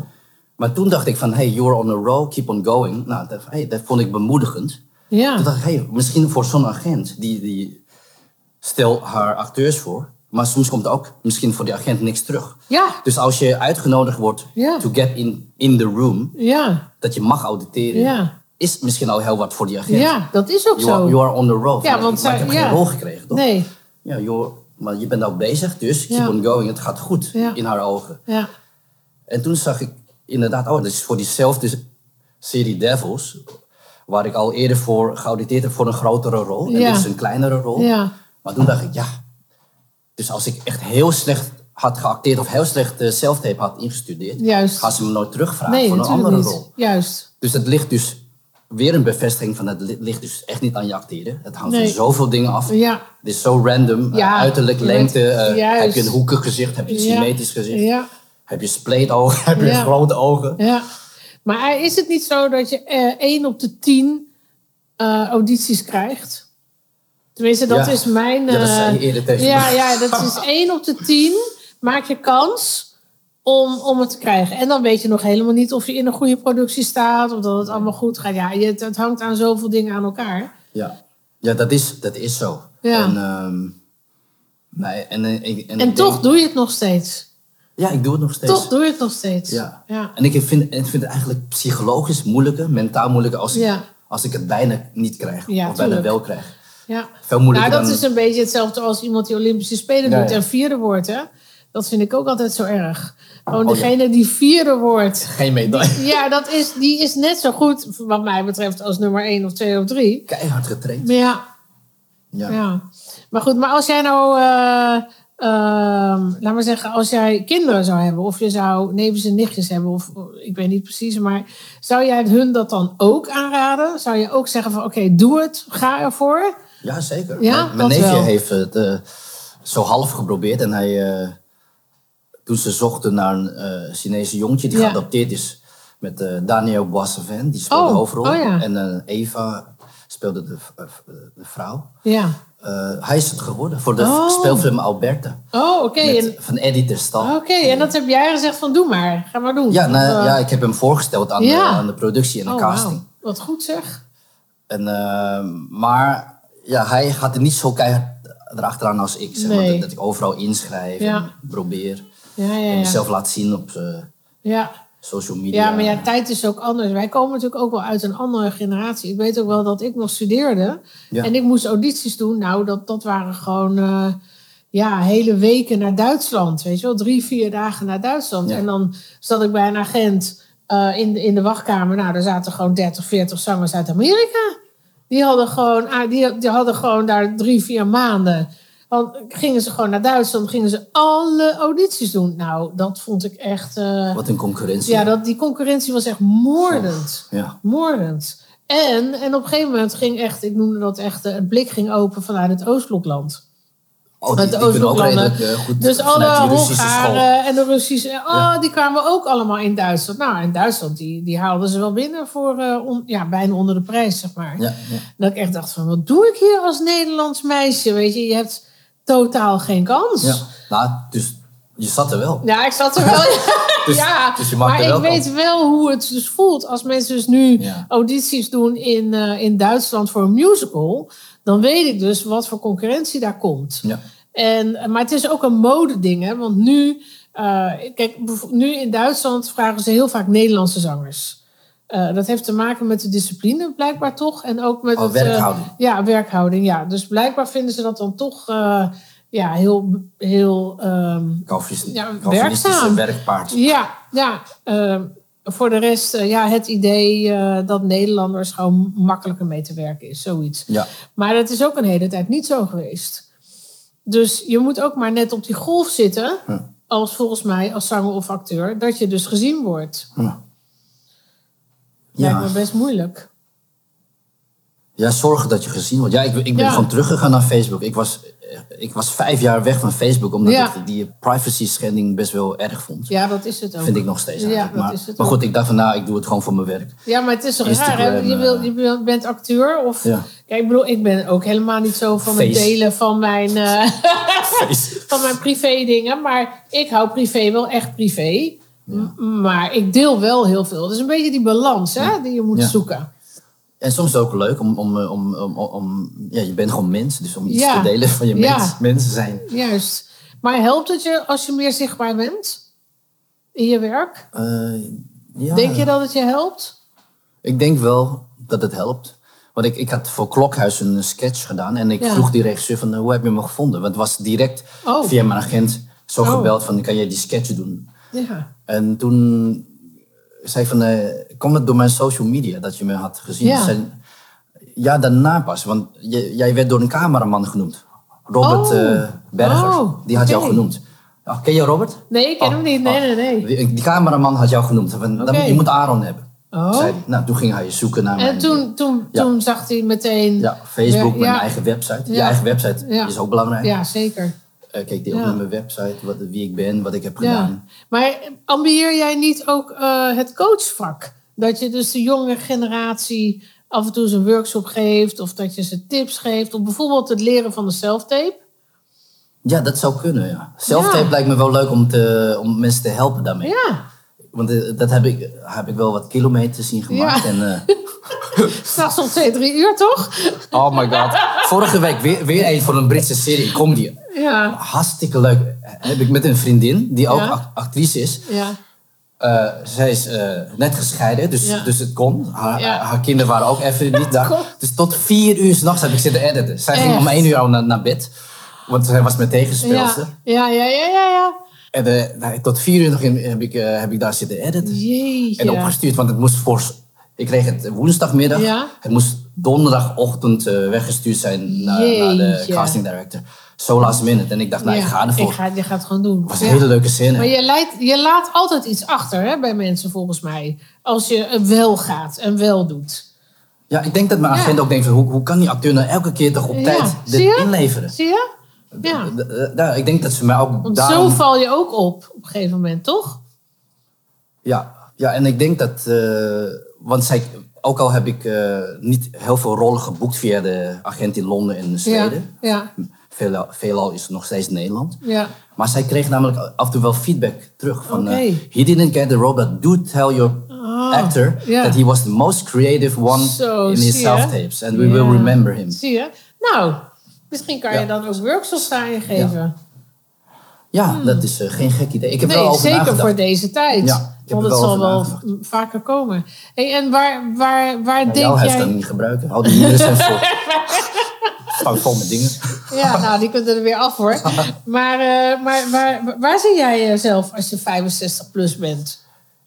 Maar toen dacht ik van, hey, you're on a roll, keep on going. Nou, dat, hey, dat vond ik bemoedigend. Toen Ja. dacht ik, hey, misschien voor zo'n agent, die, die stel haar acteurs voor. Maar soms komt ook misschien voor die agent niks terug. Ja. Dus als je uitgenodigd wordt Ja. to get in, in the room, Ja. dat je mag auditeren, Ja. is misschien al heel wat voor die agent. Ja, dat is ook You are, zo. you are on the roll. Ja, want ik- maar ik zij- heb ja. geen rol gekregen, toch? Nee. Ja, joh, maar je bent ook bezig, dus keep on going. Het gaat goed in haar ogen. Ja. En toen zag ik inderdaad, oh, dat is voor diezelfde serie Devils, waar ik al eerder voor geauditeerd heb voor een grotere rol. En dit is een kleinere rol. Ja. Maar toen dacht ik, ja, dus als ik echt heel slecht had geacteerd of heel slecht uh, self-tape had ingestudeerd, Juist. gaan ze me nooit terugvragen Nee, voor een andere niet. rol. Juist. Dus het ligt dus weer een bevestiging van het li- ligt dus echt niet aan je acteren. Het hangt Nee. van zoveel dingen af. Ja. Het is zo random. Ja, Uh, uiterlijk, lengte. uh, heb je een hoekig gezicht? Heb je een Ja. symmetrisch gezicht? Ja. Heb je spleetogen? [LAUGHS] Heb je Ja. grote ogen? Ja. Maar is het niet zo dat je eh 1 op de 10 eh, audities krijgt? Tenminste, dat Ja. is mijn... Ja, dat eh, zei je eerder tegen ja, ja, dat is [LAUGHS] 1 op de 10. Maak je kans. om, om het te krijgen. En dan weet je nog helemaal niet of je in een goede productie staat, of dat het allemaal goed gaat. Ja, je, het hangt aan zoveel dingen aan elkaar. Ja, ja dat, is, dat is zo. Ja. En, ehm, nee, en, en, ik- en En toch denk- doe je het nog steeds. Ja, ik doe het nog steeds. Toch doe je het nog steeds. Ja. Ja. En ik vind, ik vind het eigenlijk psychologisch moeilijker, mentaal moeilijker als ik, Ja. als ik het bijna niet krijg. Ja, of bijna tuurlijk. wel krijg. Ja. Veel moeilijker Nou, dat dan... is een beetje hetzelfde als iemand die Olympische Spelen doet ja. en vierde wordt. Hè? Dat vind ik ook altijd zo erg. Gewoon Oh, degene die vierde wordt. Geen medaille. Ja, dat is, die is net zo goed, wat mij betreft, als nummer 1 of 2 of 3. Keihard getraind. Maar ja, Ja. ja. Maar goed, maar als jij nou, eh, ehm, laat maar zeggen, als jij kinderen zou hebben, of je zou neefjes en nichtjes hebben, of ik weet niet precies, maar zou jij hun dat dan ook aanraden? Zou je ook zeggen van, oké, doe het, ga ervoor? Ja, zeker. Ja, mijn neefje wel. heeft het eh, zo half geprobeerd. En hij, eh, toen ze zochten naar een eh, Chinese jongetje die Ja. geadopteerd is met Daniel Boissevin, die speelde Oh, de hoofdrol. oh ja. En Eva speelde de, de vrouw. Ja. Hij is het geworden voor de Oh. speelfilm Alberta. Oh, oké. En, Van Eddie Terstal. oké, en dat heb jij gezegd van, doe maar, ga maar doen. Ja, nou, ja, ik heb hem voorgesteld aan, de, aan de productie en de oh, casting. Wat goed zeg. En, maar ja, hij gaat er niet zo keihard erachteraan als ik. Zeg maar, Nee. dat, dat ik overal inschrijf en probeer. En mezelf laat zien op eh, Ja. social media. Ja, maar ja, tijd is ook anders. Wij komen natuurlijk ook wel uit een andere generatie. Ik weet ook wel dat ik nog studeerde. Ja. En ik moest audities doen. Nou, dat, dat waren gewoon eh, ja, hele weken naar Duitsland. Weet je wel, drie, vier dagen naar Duitsland. Ja. En dan zat ik bij een agent eh, in, de- in de wachtkamer. Nou, daar zaten gewoon 30, 40 zangers uit Amerika. Die hadden gewoon, ah, die, die hadden gewoon daar drie, vier maanden. Dan gingen ze gewoon naar Duitsland, gingen ze alle audities doen. Nou, dat vond ik echt. eh, Wat een concurrentie. ja, dat, die concurrentie was echt moordend. Ja. Moordend. En, en op een gegeven moment ging echt, ik noemde dat echt, eh, het blik ging open vanuit het Oostblokland. Oh, die, Uit die de kunnen ook Oostbloklanden. redelijk eh, goed Dus alle Russische school. Hongaren en de Russische, oh, Ja. die kwamen ook allemaal in Duitsland. Nou, in Duitsland, die, die haalden ze wel binnen voor, eh, on- ja, bijna onder de prijs, zeg maar. Ja, ja. Dat ik echt dacht van, wat doe ik hier als Nederlands meisje? Weet je, je hebt totaal geen kans. ja. Nou, dus je zat er wel. Ja, ik zat er wel. [LAUGHS] Dus- ja, dus je mag maar er ik weet wel hoe het dus voelt. Als mensen dus nu audities doen in, eh, in Duitsland voor een musical, dan weet ik dus wat voor concurrentie daar komt. Ja. En, maar het is ook een modeding, hè? Want nu, eh, kijk, nu in Duitsland vragen ze heel vaak Nederlandse zangers. Eh, dat heeft te maken met de discipline, blijkbaar toch. En ook met Oh, het, eh, werkhouding. ja, werkhouding. Ja. Dus blijkbaar vinden ze dat dan toch ja, heel, heel ehm, Calvinist- Ja, werkpaard. ja, ja. Voor de rest, eh, ja, het idee eh, dat Nederlanders gewoon makkelijker mee te werken is, zoiets. Ja. Maar dat is ook een hele tijd niet zo geweest. Dus je moet ook maar net op die golf zitten, als volgens mij, als zanger of acteur, dat je dus gezien wordt. Ja. Lijkt me best moeilijk. ja, zorgen dat je gezien wordt. Ja, ik, ik ben gewoon teruggegaan naar Facebook. Ik was, ik was vijf jaar weg van Facebook, omdat Ja. ik die privacy schending best wel erg vond. Ja, dat is het ook. Vind ik nog steeds Ja, maar, maar goed, ik dacht van nou, ik doe het gewoon voor mijn werk. Ja, maar het is toch raar, hè? Je, wil, eh, je bent acteur of... Ja. Kijk, ik bedoel, ik ben ook helemaal niet zo van het delen van mijn, eh, [LAUGHS] van mijn privé dingen. Maar ik hou privé wel echt privé. Maar ik deel wel heel veel. Het is een beetje die balans hè, die je moet Ja. zoeken. En soms is het ook leuk om, om, eh, om, om, om, ja, je bent gewoon mens, dus om iets Ja. te delen van je Ja. mens, mensen zijn. Juist. Maar helpt het je als je meer zichtbaar bent in je werk? Eh, ja. Denk je dat het je helpt? Ik denk wel dat het helpt. Want ik, ik had voor Klokhuis een sketch gedaan en ik vroeg die regisseur van eh, hoe heb je me gevonden? Want het was direct Oh. via mijn agent zo Oh. gebeld van kan jij die sketch doen? Ja. En toen zei van eh kwam het door mijn social media dat je me had gezien? Ja. Zei, ja, daarna pas, want je- jij werd door een cameraman genoemd. Robert Oh. eh, Berger, Oh, die had jou genoemd. Ja, ken je Robert? Nee, ik ken Oh, hem niet. Nee, oh. nee, nee. Die, die cameraman had jou genoemd. Van, je moet Aaron hebben. Oh. Zei nou, toen ging hij zoeken naar En mijn... toen, toen, Ja. toen zag hij meteen... Ja, Facebook, Ja, mijn eigen website. Je eigen website is ook belangrijk. Ja, zeker. Eh, kijk, Ja. naar mijn website, wat, wie ik ben, wat ik heb Ja. gedaan. Maar ambieer jij niet ook eh, het coachvak? Dat je dus de jonge generatie af en toe eens een workshop geeft... of dat je ze tips geeft... of bijvoorbeeld het leren van de self-tape? Ja, dat zou kunnen, ja. Self-tape Ja. lijkt me wel leuk om, te, om mensen te helpen daarmee. Ja, Want eh, dat heb ik, heb ik wel wat kilometers in gemaakt. Ja. En, eh, [LAUGHS] straks om twee, drie uur toch? oh my god. [LAUGHS] Vorige week weer, weer een voor een Britse serie, comedy. Ja, Hartstikke leuk. Heb ik met een vriendin, die ook Ja. actrice is. ja. Eh, zij is eh, net gescheiden, dus, Ja. dus het kon. Haar, Ja. haar kinderen waren ook even niet [LAUGHS] daar. Dus tot vier uur s'nachts heb ik zitten editen. Zij ging om één uur al naar, naar bed. Want zij was mijn tegenspeelster. Ja, ja, ja, ja, ja. En eh, nou, tot vier uur nog in, heb, ik, heb ik daar zitten editen. Jeetje. En opgestuurd, want het moest voor... Ik kreeg het woensdagmiddag. Ja. Het moest donderdagochtend weggestuurd zijn naar, naar de casting director. Zo last minute. En ik dacht, nou, ik Ja, ga ervoor. Ik ga, je gaat het gewoon doen. Was een Ja. hele leuke scène. Maar je, leidt, je laat altijd iets achter hè, bij mensen, volgens mij. Als je wel gaat en wel doet. Ja, ik denk dat mijn Ja. agent ook denkt hoe, hoe kan die acteur nou elke keer toch op Ja. tijd dit inleveren? Zie je? Ja. Daar- ik denk dat ze mij ook Want daarom... zo val je ook op, op een gegeven moment, toch? Ja, ja, en ik denk dat... eh, want zij, ook al heb ik eh, niet heel veel rollen geboekt via de agent in Londen en Ja. Zweden. Ja. Veelal, veelal is het nog steeds Nederland. Ja. Maar zij kreeg namelijk af en toe wel feedback terug. Van, Oké. eh, he didn't get the role, but do tell your actor ja. that he was the most creative one in his self-tapes. And we will remember him. Zie je? Nou, misschien kan je dan ook workshops aan je geven. Ja, dat is eh, geen gek idee. Ik heb wel. Nee, over zeker nagedacht. voor deze tijd. Ja, Want het wel zal wel vaker komen. Hey, en waar, waar, waar denk jouw huis jij... kan ik niet gebruiken. Al die muren zijn [LAUGHS] Staan vol met dingen. Ja, nou, die kunnen er weer af hoor. [LAUGHS] Maar, eh, maar waar, waar zie jij jezelf als je 65 plus bent?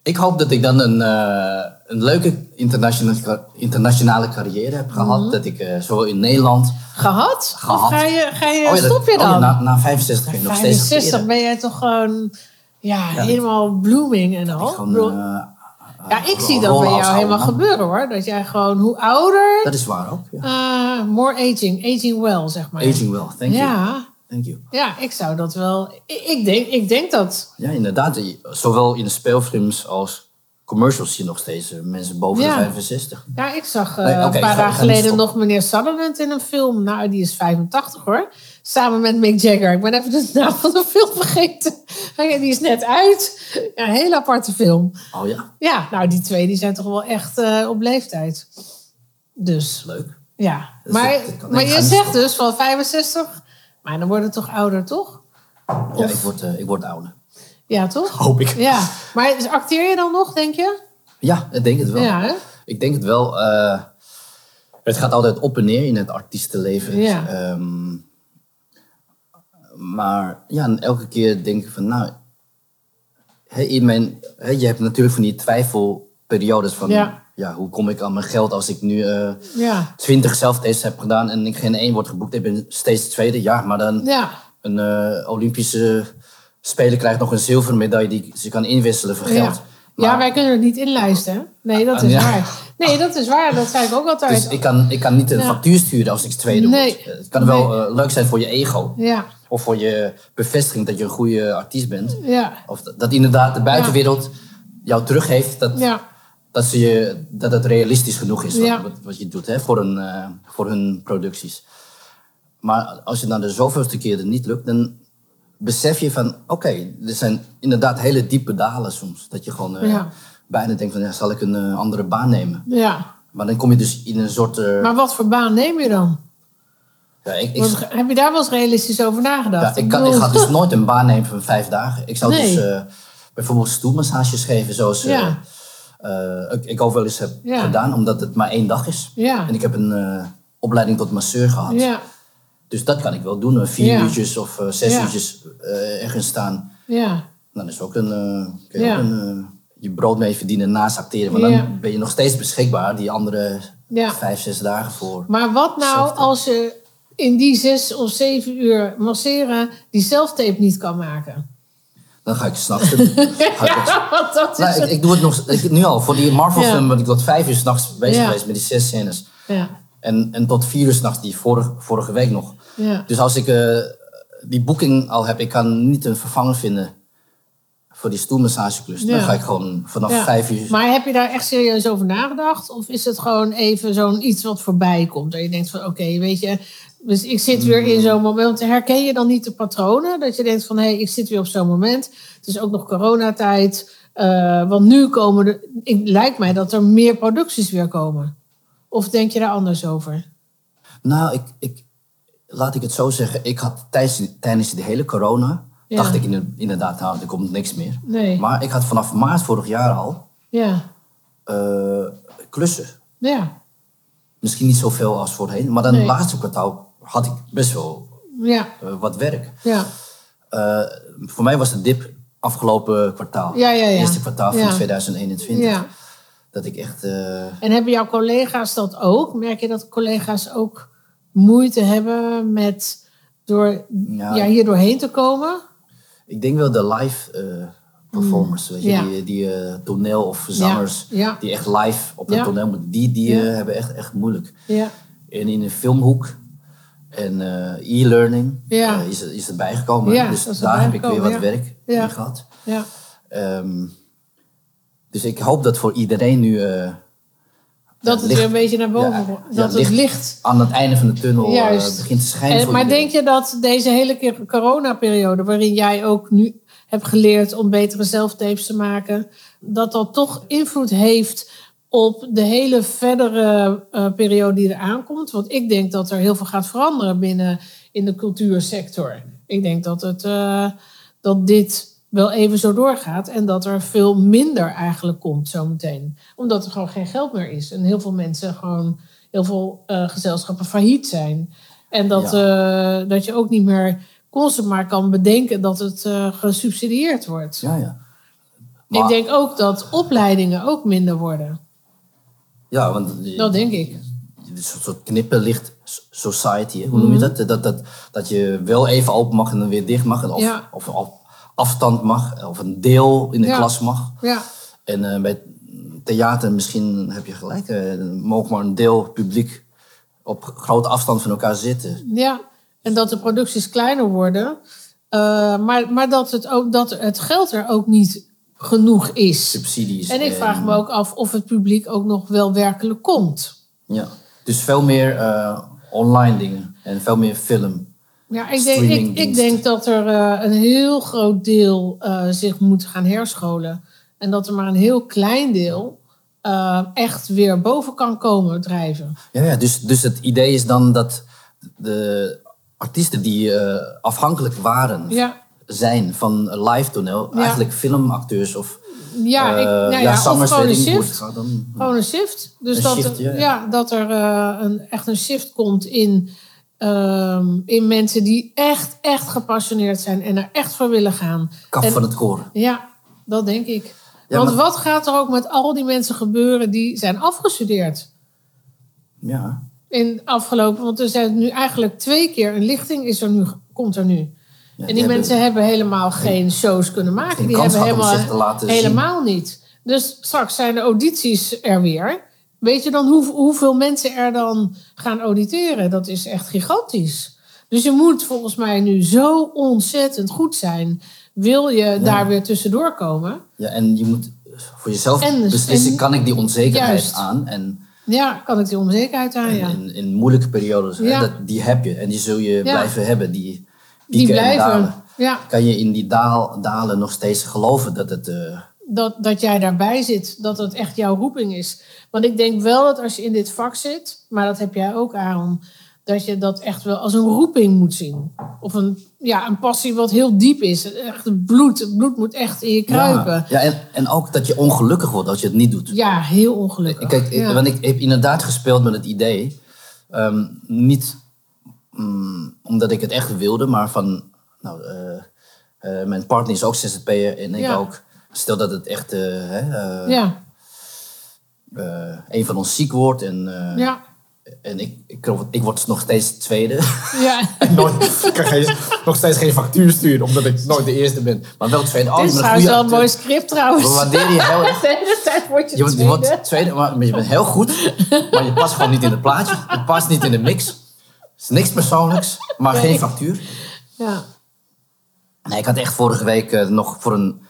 Ik hoop dat ik dan een, eh, een leuke internationale, internationale carrière heb gehad. Mhm. Dat ik eh, zowel in Nederland... Gehad? Gehad. Of ga je, ga je, Oh ja, stop je oh ja, dan? na, na 65 ga je nog steeds 65 acteren. ben jij toch gewoon ja, dat- helemaal blooming en al. Ja, ik ro- zie dat bij jou helemaal gebeuren hoor. Dat jij gewoon hoe ouder, Dat is waar ook. Ja. eh, more aging. Aging well, zeg maar. Aging well, thank you. Ja, Thank you. ja, ik zou dat wel... Ik, ik, denk, ik denk dat... Ja, inderdaad. Zowel in de speelfilms als commercials zie je nog steeds eh, mensen boven Ja. de 65. Ja, ik zag eh, Nee, een ik paar dagen ik geleden nog meneer Sutherland in een film. Nou, die is 85 hoor. Samen met Mick Jagger. Ik ben even de naam van de film vergeten. Die is net uit. Ja, een hele aparte film. Oh ja, Ja, nou die twee die zijn toch wel echt eh, op leeftijd. Dus, leuk. ja. Dat Maar, maar je zegt dus van 65. Maar dan wordt het toch ouder, toch? Ja, ik word, eh, ik word ouder. Ja, toch? Hoop ik. Ja. Maar acteer je dan nog, denk je? Ja, ik denk het wel. Ja, hè? Ik denk het wel. eh, het gaat altijd op en neer in het artiestenleven. Ja. Ehm, maar ja, en elke keer denk ik van, nou, in mijn, je hebt natuurlijk van die twijfelperiodes van, Ja. ja. hoe kom ik aan mijn geld als ik nu eh Ja. 20 zelftests heb gedaan en ik geen één wordt geboekt. Ik ben steeds tweede, ja, maar dan Ja. een eh, Olympische speler krijgt nog een zilveren medaille die ze kan inwisselen voor geld. ja, wij kunnen het niet inlijsten. Nee, dat is ja. waar. Nee, dat is waar. Dat zei ik ook altijd. Dus ik kan, ik kan niet een Ja. factuur sturen als ik tweede Nee. word. Het kan wel eh, leuk zijn voor je ego. Ja, Of voor je bevestiging dat je een goede artiest bent. ja, Of dat, dat inderdaad de buitenwereld jou teruggeeft dat, ja. dat, ze je, dat het realistisch genoeg is wat, wat, wat je doet hè, voor, een, eh, voor hun producties. Maar als je dan de zoveelste keer het niet lukt, dan besef je van... Oké, er zijn inderdaad hele diepe dalen soms. Dat je gewoon eh, bijna denkt van, ja, zal ik een eh, andere baan nemen? ja. Maar dan kom je dus in een soort... Maar wat voor baan neem je dan? Ja, ik, ik, Want, heb je daar wel eens realistisch over nagedacht? Ja, ik, kan, ik ga dus nooit een baan nemen van vijf dagen. Ik zou Nee. dus eh, bijvoorbeeld stoelmassages geven, zoals eh, Ja. eh, ik, ik ook wel eens heb gedaan, omdat het maar één dag is. En ik heb een opleiding tot masseur gehad. Dus dat kan ik wel doen. Vier uurtjes of zes uurtjes ergens staan. ja, Dan is ook een, kun je ook een, je brood mee verdienen naast acteren. Maar Ja. dan ben je nog steeds beschikbaar, die andere vijf, zes dagen voor. Maar wat nou als je in die zes of zeven uur masseren die zelftape niet kan maken? Dan ga ik s'nachts doen. [LAUGHS] Ga ik- Want dat is Nou, ik, ik doe het nog ik, nu al. Voor die Marvel Ja. film ben ik tot vijf uur s'nachts bezig Ja. geweest met die zes scènes. ja, En, en tot vier uur s'nachts die vorige, vorige week nog. ja. Dus als ik eh, die boeking al heb, ik kan niet een vervanger vinden voor die stoelmassageklus. Ja. Dan ga ik gewoon vanaf Ja. vijf uur... Maar heb je daar echt serieus over nagedacht? Of is het gewoon even zo'n iets wat voorbij komt? Dat je denkt van, oké, weet je, Dus ik zit weer in zo'n moment. Herken je dan niet de patronen? Dat je denkt van, hé, hey, ik zit weer op zo'n moment. Het is ook nog coronatijd. Uh, want nu komen er... Lijkt mij dat er meer producties weer komen. Of denk je daar anders over? Nou, ik, ik, laat ik het zo zeggen. Ik had tijdens, tijdens de hele corona... Ja. dacht ik inderdaad, nou, er komt niks meer. Nee. Maar ik had vanaf maart vorig jaar al Ja, eh, klussen. ja, Misschien niet zoveel als voorheen. Maar dan Nee. het laatste kwartaal had ik best wel ja, eh, wat werk. ja. Eh, voor mij was de dip afgelopen kwartaal. Ja, ja, ja. Eerste kwartaal van Ja. 2021. ja. Dat ik echt... En hebben jouw collega's dat ook? Merk je dat collega's ook moeite hebben met door Ja. ja, hier doorheen te komen? Ik denk wel de live eh, performers. Weet je, Mm. Ja. Die, die eh, toneel of zangers. ja. Die echt live op het toneel moeten. Die, die eh, hebben echt, echt moeilijk. Ja, En in de filmhoek en e-learning is, is het bijgekomen. Dus daar heb ik weer wat werk Ja. in gehad. ja, Ehm, dus ik hoop dat voor iedereen nu dat het licht- weer een beetje naar boven ja, Dat het licht aan het einde van de tunnel eh, begint te schijnen. En, maar denk je dat deze hele keer coronaperiode, waarin jij ook nu hebt geleerd om betere zelftapes te maken, dat dat toch invloed heeft op de hele verdere eh, periode die er aankomt? Want ik denk dat er heel veel gaat veranderen binnen in de cultuursector. Ik denk dat, het, eh, dat dit wel even zo doorgaat en dat er veel minder eigenlijk komt zometeen. Omdat er gewoon geen geld meer is en heel veel mensen gewoon, heel veel eh, gezelschappen failliet zijn. En dat, eh, dat je ook niet meer constant maar kan bedenken dat het eh, gesubsidieerd wordt. Ja, ja. Ik denk ook dat opleidingen ook minder worden. Ja, want Dat denk ik. een soort, knippenlicht society, hè? hoe noem je Mhm. dat? dat? Dat Dat je wel even open mag en dan weer dicht mag. Of, Ja. of op afstand mag, of een deel in de Ja. klas mag. Ja, En eh, bij theater misschien heb je gelijk, eh, mogen maar een deel publiek op grote afstand van elkaar zitten. ja. En dat de producties kleiner worden. Eh, maar maar dat, het ook, dat het geld er ook niet genoeg is. Subsidies. En ik vraag me ook af of het publiek ook nog wel werkelijk komt. Ja. Dus veel meer online dingen en veel meer film. Ja, ik denk, ik, denk dat er eh, een heel groot deel eh, zich moet gaan herscholen. En dat er maar een heel klein deel eh, echt weer boven kan komen drijven. Ja, ja dus, dus het idee is dan dat de artiesten die afhankelijk waren, Ja, zijn van live toneel, Ja. eigenlijk filmacteurs of ja, ik, nou ja, ja, of gewoon een shift. dan. Gewoon een shift. Dus Een dat, shift, er- ja, dat er een, echt een shift komt in, ehm, in mensen die echt, echt gepassioneerd zijn en er echt voor willen gaan. Kaf En- van het koren. Ja, dat denk ik. Ja, Want maar- wat gaat er ook met al die mensen gebeuren die zijn afgestudeerd? Ja. In afgelopen, want er zijn nu eigenlijk twee keer een lichting is er nu, komt er nu. Ja, en die, die mensen hebben helemaal geen shows kunnen maken. Die hebben helemaal, zien. helemaal niet. Dus straks zijn de audities er weer. Weet je dan hoe, hoeveel mensen er dan gaan auditeren? Dat is echt gigantisch. Dus je moet volgens mij nu zo ontzettend goed zijn. Wil je daar weer tussendoor komen? ja, en je moet voor jezelf En- beslissen, en- kan ik die onzekerheid Juist. aan? En, Ja, kan ik die onzekerheid aan? en Ja. in, in moeilijke periodes, hè, dat, die heb je en die zul je blijven hebben. Die, Die blijven. Kan je in die daal, dalen nog steeds geloven dat het... eh, dat, dat jij daarbij zit, dat het echt jouw roeping is. Want ik denk wel dat als je in dit vak zit, maar dat heb jij ook, Aaron, dat je dat echt wel als een roeping moet zien. Of een, ja, een passie wat heel diep is. Echt het bloed, het bloed moet echt in je kruipen. Ja, ja en, en ook dat je ongelukkig wordt als je het niet doet. Ja, heel ongelukkig. Kijk, ik, want ik heb inderdaad gespeeld met het idee. ehm, niet mm, omdat ik het echt wilde, maar van... Nou, eh, eh, mijn partner is ook ZZP'er en ik Ja. ook. Stel dat het echt eh, hè, eh, ja, eh, een van ons ziek wordt en, ja, en ik, ik, ik word nog steeds tweede. ja. [LAUGHS] nooit, kan geen, nog steeds geen factuur sturen, omdat ik nooit de eerste ben. Maar wel tweede. Oh, Dit is trouwens wel een mooi script trouwens. We waarderen je heel erg. [LAUGHS] De hele tijd word je Je, tweede. wordt tweede, maar je bent heel goed. Maar je past gewoon niet in het plaatje. Je past niet in de mix. Het is niks persoonlijks, maar Nee. geen factuur. Ja, Nee, ik had echt vorige week nog voor een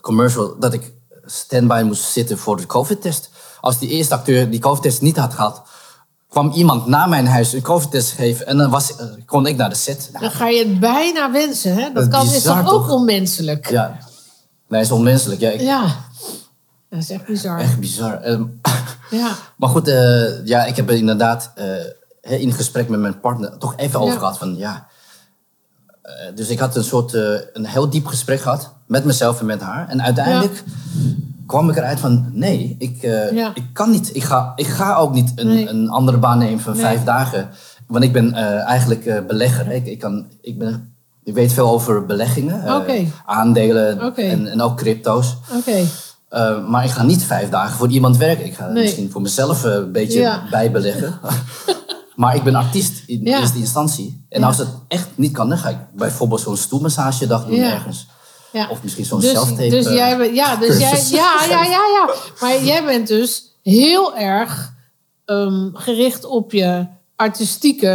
commercial dat ik standby moest zitten voor de COVID-test. Als die eerste acteur die COVID-test niet had gehad, kwam iemand naar mijn huis een COVID-test geven. En dan was, eh, kon ik naar de set. Nou, Dan ga je het bijna wensen, hè? Dat, Dat kan, is toch ook onmenselijk? Ja. ja, nee, is onmenselijk. Ja, ik- Dat is echt bizar. Echt bizar. Ehm, [LAUGHS] Ja. maar goed, eh, ja, ik heb er inderdaad hè, in gesprek met mijn partner toch even over Ja. gehad van ja. Eh, dus ik had een soort, eh, een heel diep gesprek gehad met mezelf en met haar. En uiteindelijk kwam ik eruit van nee, ik, eh, Ja. ik kan niet. Ik ga, ik ga ook niet een, Nee. een andere baan nemen van Nee. vijf dagen. Want ik ben eigenlijk belegger. Ik, ik, kan, ik, ben, ik weet veel over beleggingen. Aandelen en, en ook crypto's. Uh, maar ik ga niet vijf dagen voor iemand werken. Ik ga Nee. misschien voor mezelf uh, een beetje Ja. bijbeleggen. [LAUGHS] maar ik ben artiest in Ja. eerste instantie. En Ja. als het echt niet kan, dan ga ik bijvoorbeeld zo'n stoelmassagedag doen ergens. Of misschien zo'n dus, self-tape. Dus eh, jij bent, ja, dus jij, ja, ja, ja, ja. Maar jij bent dus heel erg ehm, gericht op je artistieke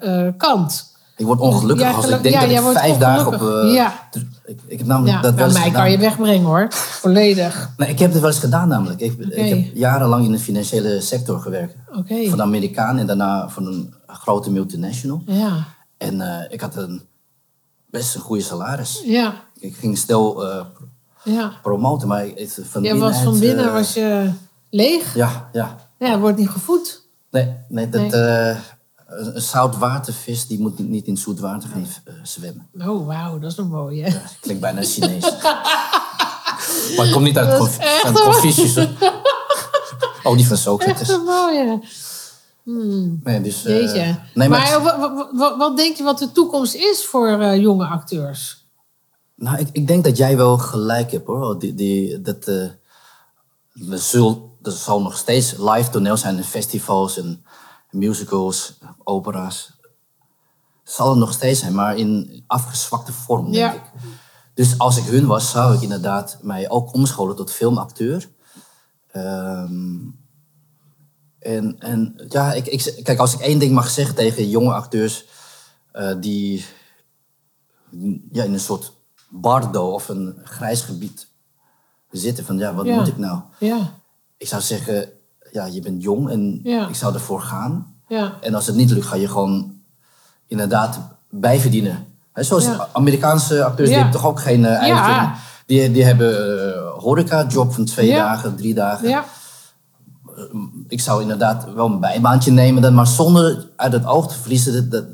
eh, kant. Ik word ongelukkig Ja, als ik denk ja, dat ik vijf dagen op... eh, Ja. ik, ik heb namelijk Ja, dat wel eens mij kan je wegbrengen hoor. Volledig. Nee, ik heb het wel eens gedaan namelijk. Ik, ik heb jarenlang in de financiële sector gewerkt. Voor de Amerikaan en daarna voor een grote multinational. Ja. En eh, ik had een best een goede salaris. Ja. Ik ging stel eh, Ja. promoten, maar het, van Je binnenuit, was van binnen was je leeg. Ja, ja. Ja, wordt niet gevoed. Nee, nee, dat, Nee. Eh, een zoutwatervis die moet niet in zoet water gaan eh, zwemmen. Oh, wauw, dat is een mooie. Klinkt bijna Chinees. [LAUGHS] maar het komt niet uit Conf- echt Confucius. Oh, die van Echt Socrates. een mooie. Nee, dus, eh, nee, maar maar, wa- wa- wa- wat denk je wat de toekomst is voor eh, jonge acteurs? nou, ik, ik denk dat jij wel gelijk hebt hoor. Die, die, dat, eh, er, zul, er zal nog steeds live toneel zijn in festivals en musicals, opera's. Zal er nog steeds zijn, maar in afgezwakte vorm, denk Ja. ik. Dus als ik hun was, zou ik inderdaad mij ook omscholen tot filmacteur. Ehm, en, en ja, ik, ik, kijk, als ik één ding mag zeggen tegen jonge acteurs eh, die ja, in een soort bardo of een grijs gebied zitten, van ja, wat Ja. moet ik nou? Ja, Ik zou zeggen, ja, je bent jong en Ja. ik zou ervoor gaan. ja, En als het niet lukt, ga je gewoon inderdaad bijverdienen. Hè, zoals Ja. Amerikaanse acteurs, die hebben toch ook geen eh, eigen. Die, die hebben uh, horeca-job van twee dagen, drie dagen. ja, Ik zou inderdaad wel een bijbaantje nemen, dan, maar zonder uit het oog te verliezen dat, dat,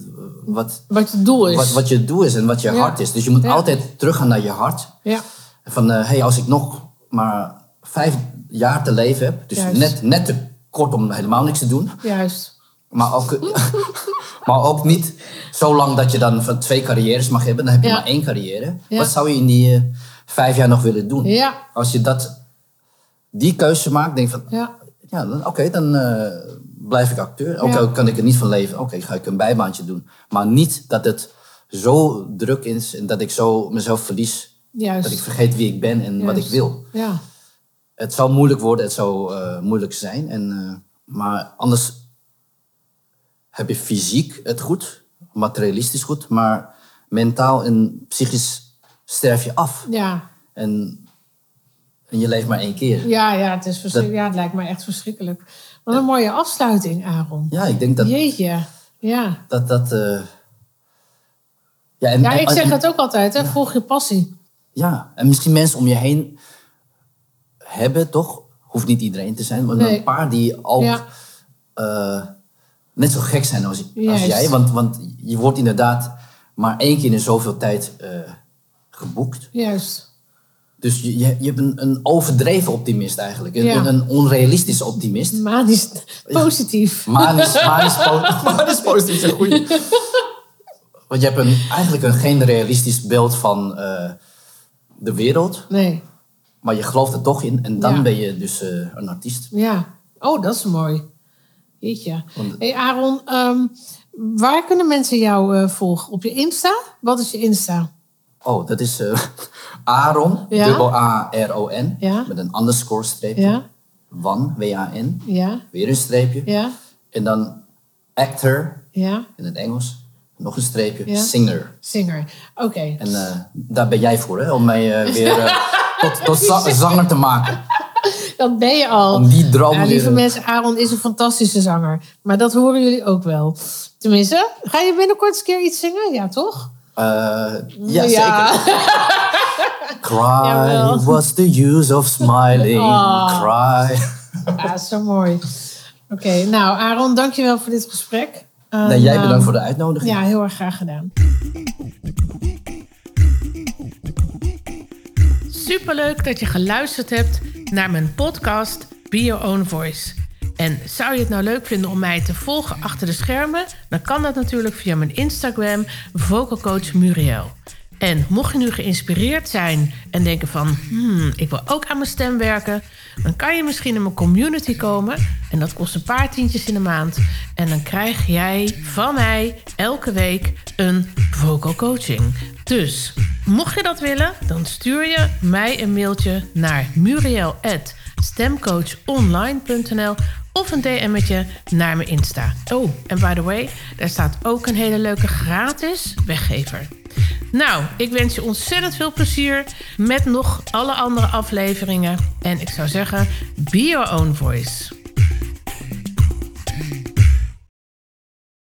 wat, wat je doel is. wat, wat je doel is en wat je hart is. Dus je moet altijd teruggaan naar je hart. Ja, Van, hé, hey, als ik nog maar vijf jaar te leven heb, dus Juist. net, net te kort om helemaal niks te doen, juist. maar ook, [LAUGHS] maar ook niet zo lang dat je dan van twee carrières mag hebben. Dan heb je Ja. maar één carrière. Ja. Wat zou je in die eh, vijf jaar nog willen doen? Ja. Als je dat, die keuze maakt, denk je van, Ja, ja, dan- oké, dan eh, blijf ik acteur. Ook al kan ik er niet van leven, oké, ga ik een bijbaantje doen. Maar niet dat het zo druk is en dat ik zo mezelf verlies. juist. Dat ik vergeet wie ik ben en wat ik wil. Ja, Het zal moeilijk worden, het zal eh, moeilijk zijn. En, eh, maar anders heb je fysiek het goed, materialistisch goed, maar mentaal en psychisch sterf je af. ja. En, en je leeft maar één keer. Ja, ja, het is verschrikkelijk. Ja, het lijkt me echt verschrikkelijk. Wat een mooie afsluiting, Aaron. Ja, ik denk dat Jeetje. Ja. dat. dat eh, ja, en, ja, ik zeg en- het ook altijd, hè? volg je passie. Ja, en misschien mensen om je heen hebben, toch? Hoeft niet iedereen te zijn, maar Nee. een paar die ook Ja. eh, net zo gek zijn als, jij. Want, want je wordt inderdaad maar één keer in zoveel tijd eh, geboekt. Juist. Dus je, je, je hebt een, een overdreven optimist eigenlijk. Een, Ja. een, onrealistische optimist. Manisch positief. Manisch, [LAUGHS] manisch, po- [LAUGHS] manisch positief is een goeie. Want je hebt een, eigenlijk een, geen realistisch beeld van eh, de wereld. Nee. Maar je gelooft er toch in. En dan Ja. ben je dus eh, een artiest. Ja. Oh, dat is mooi. Jeetje. Want- hey Aaron, ehm, waar kunnen mensen jou eh, volgen? Op je Insta? Wat is je Insta? Oh, dat is eh, [LAUGHS] Aaron. Ja. Dubbel A-R-O-N. Ja. Met een underscore streepje. Ja? Wan, W-A-N. Ja? Weer een streepje. Ja? En dan actor Ja? in het Engels. Nog een streepje. Ja. Singer. Singer. Oké. En daar ben jij voor, hè? Om mij weer [LAUGHS] tot, tot za- zanger te maken. Dat ben je al. Om die droom Ja, lieve mensen, Aaron is een fantastische zanger. Maar dat horen jullie ook wel. Tenminste, ga je binnenkort eens een keer iets zingen? Ja, toch? Eh, ja, zeker. [LAUGHS] Cry, what's the use of smiling? Oh. Cry. Ja, zo mooi. Oké, nou Aaron, dankjewel voor dit gesprek. En, Nee, jij eh, bedankt voor de uitnodiging. Ja, heel erg graag gedaan. Superleuk dat je geluisterd hebt naar mijn podcast Be Your Own Voice. En zou je het nou leuk vinden om mij te volgen achter de schermen? Dan kan dat natuurlijk via mijn Instagram, vocalcoach Muriel. En mocht je nu geïnspireerd zijn en denken van... Hmm, ik wil ook aan mijn stem werken... dan kan je misschien in mijn community komen. En dat kost een paar tientjes in de maand. En dan krijg jij van mij elke week een vocal coaching. Dus mocht je dat willen, dan stuur je mij een mailtje naar muriel.stemcoachonline.nl of een DM'tje naar mijn Insta. Oh, en by the way, daar staat ook een hele leuke gratis weggever. Nou, ik wens je ontzettend veel plezier met nog alle andere afleveringen. En ik zou zeggen, be your own voice.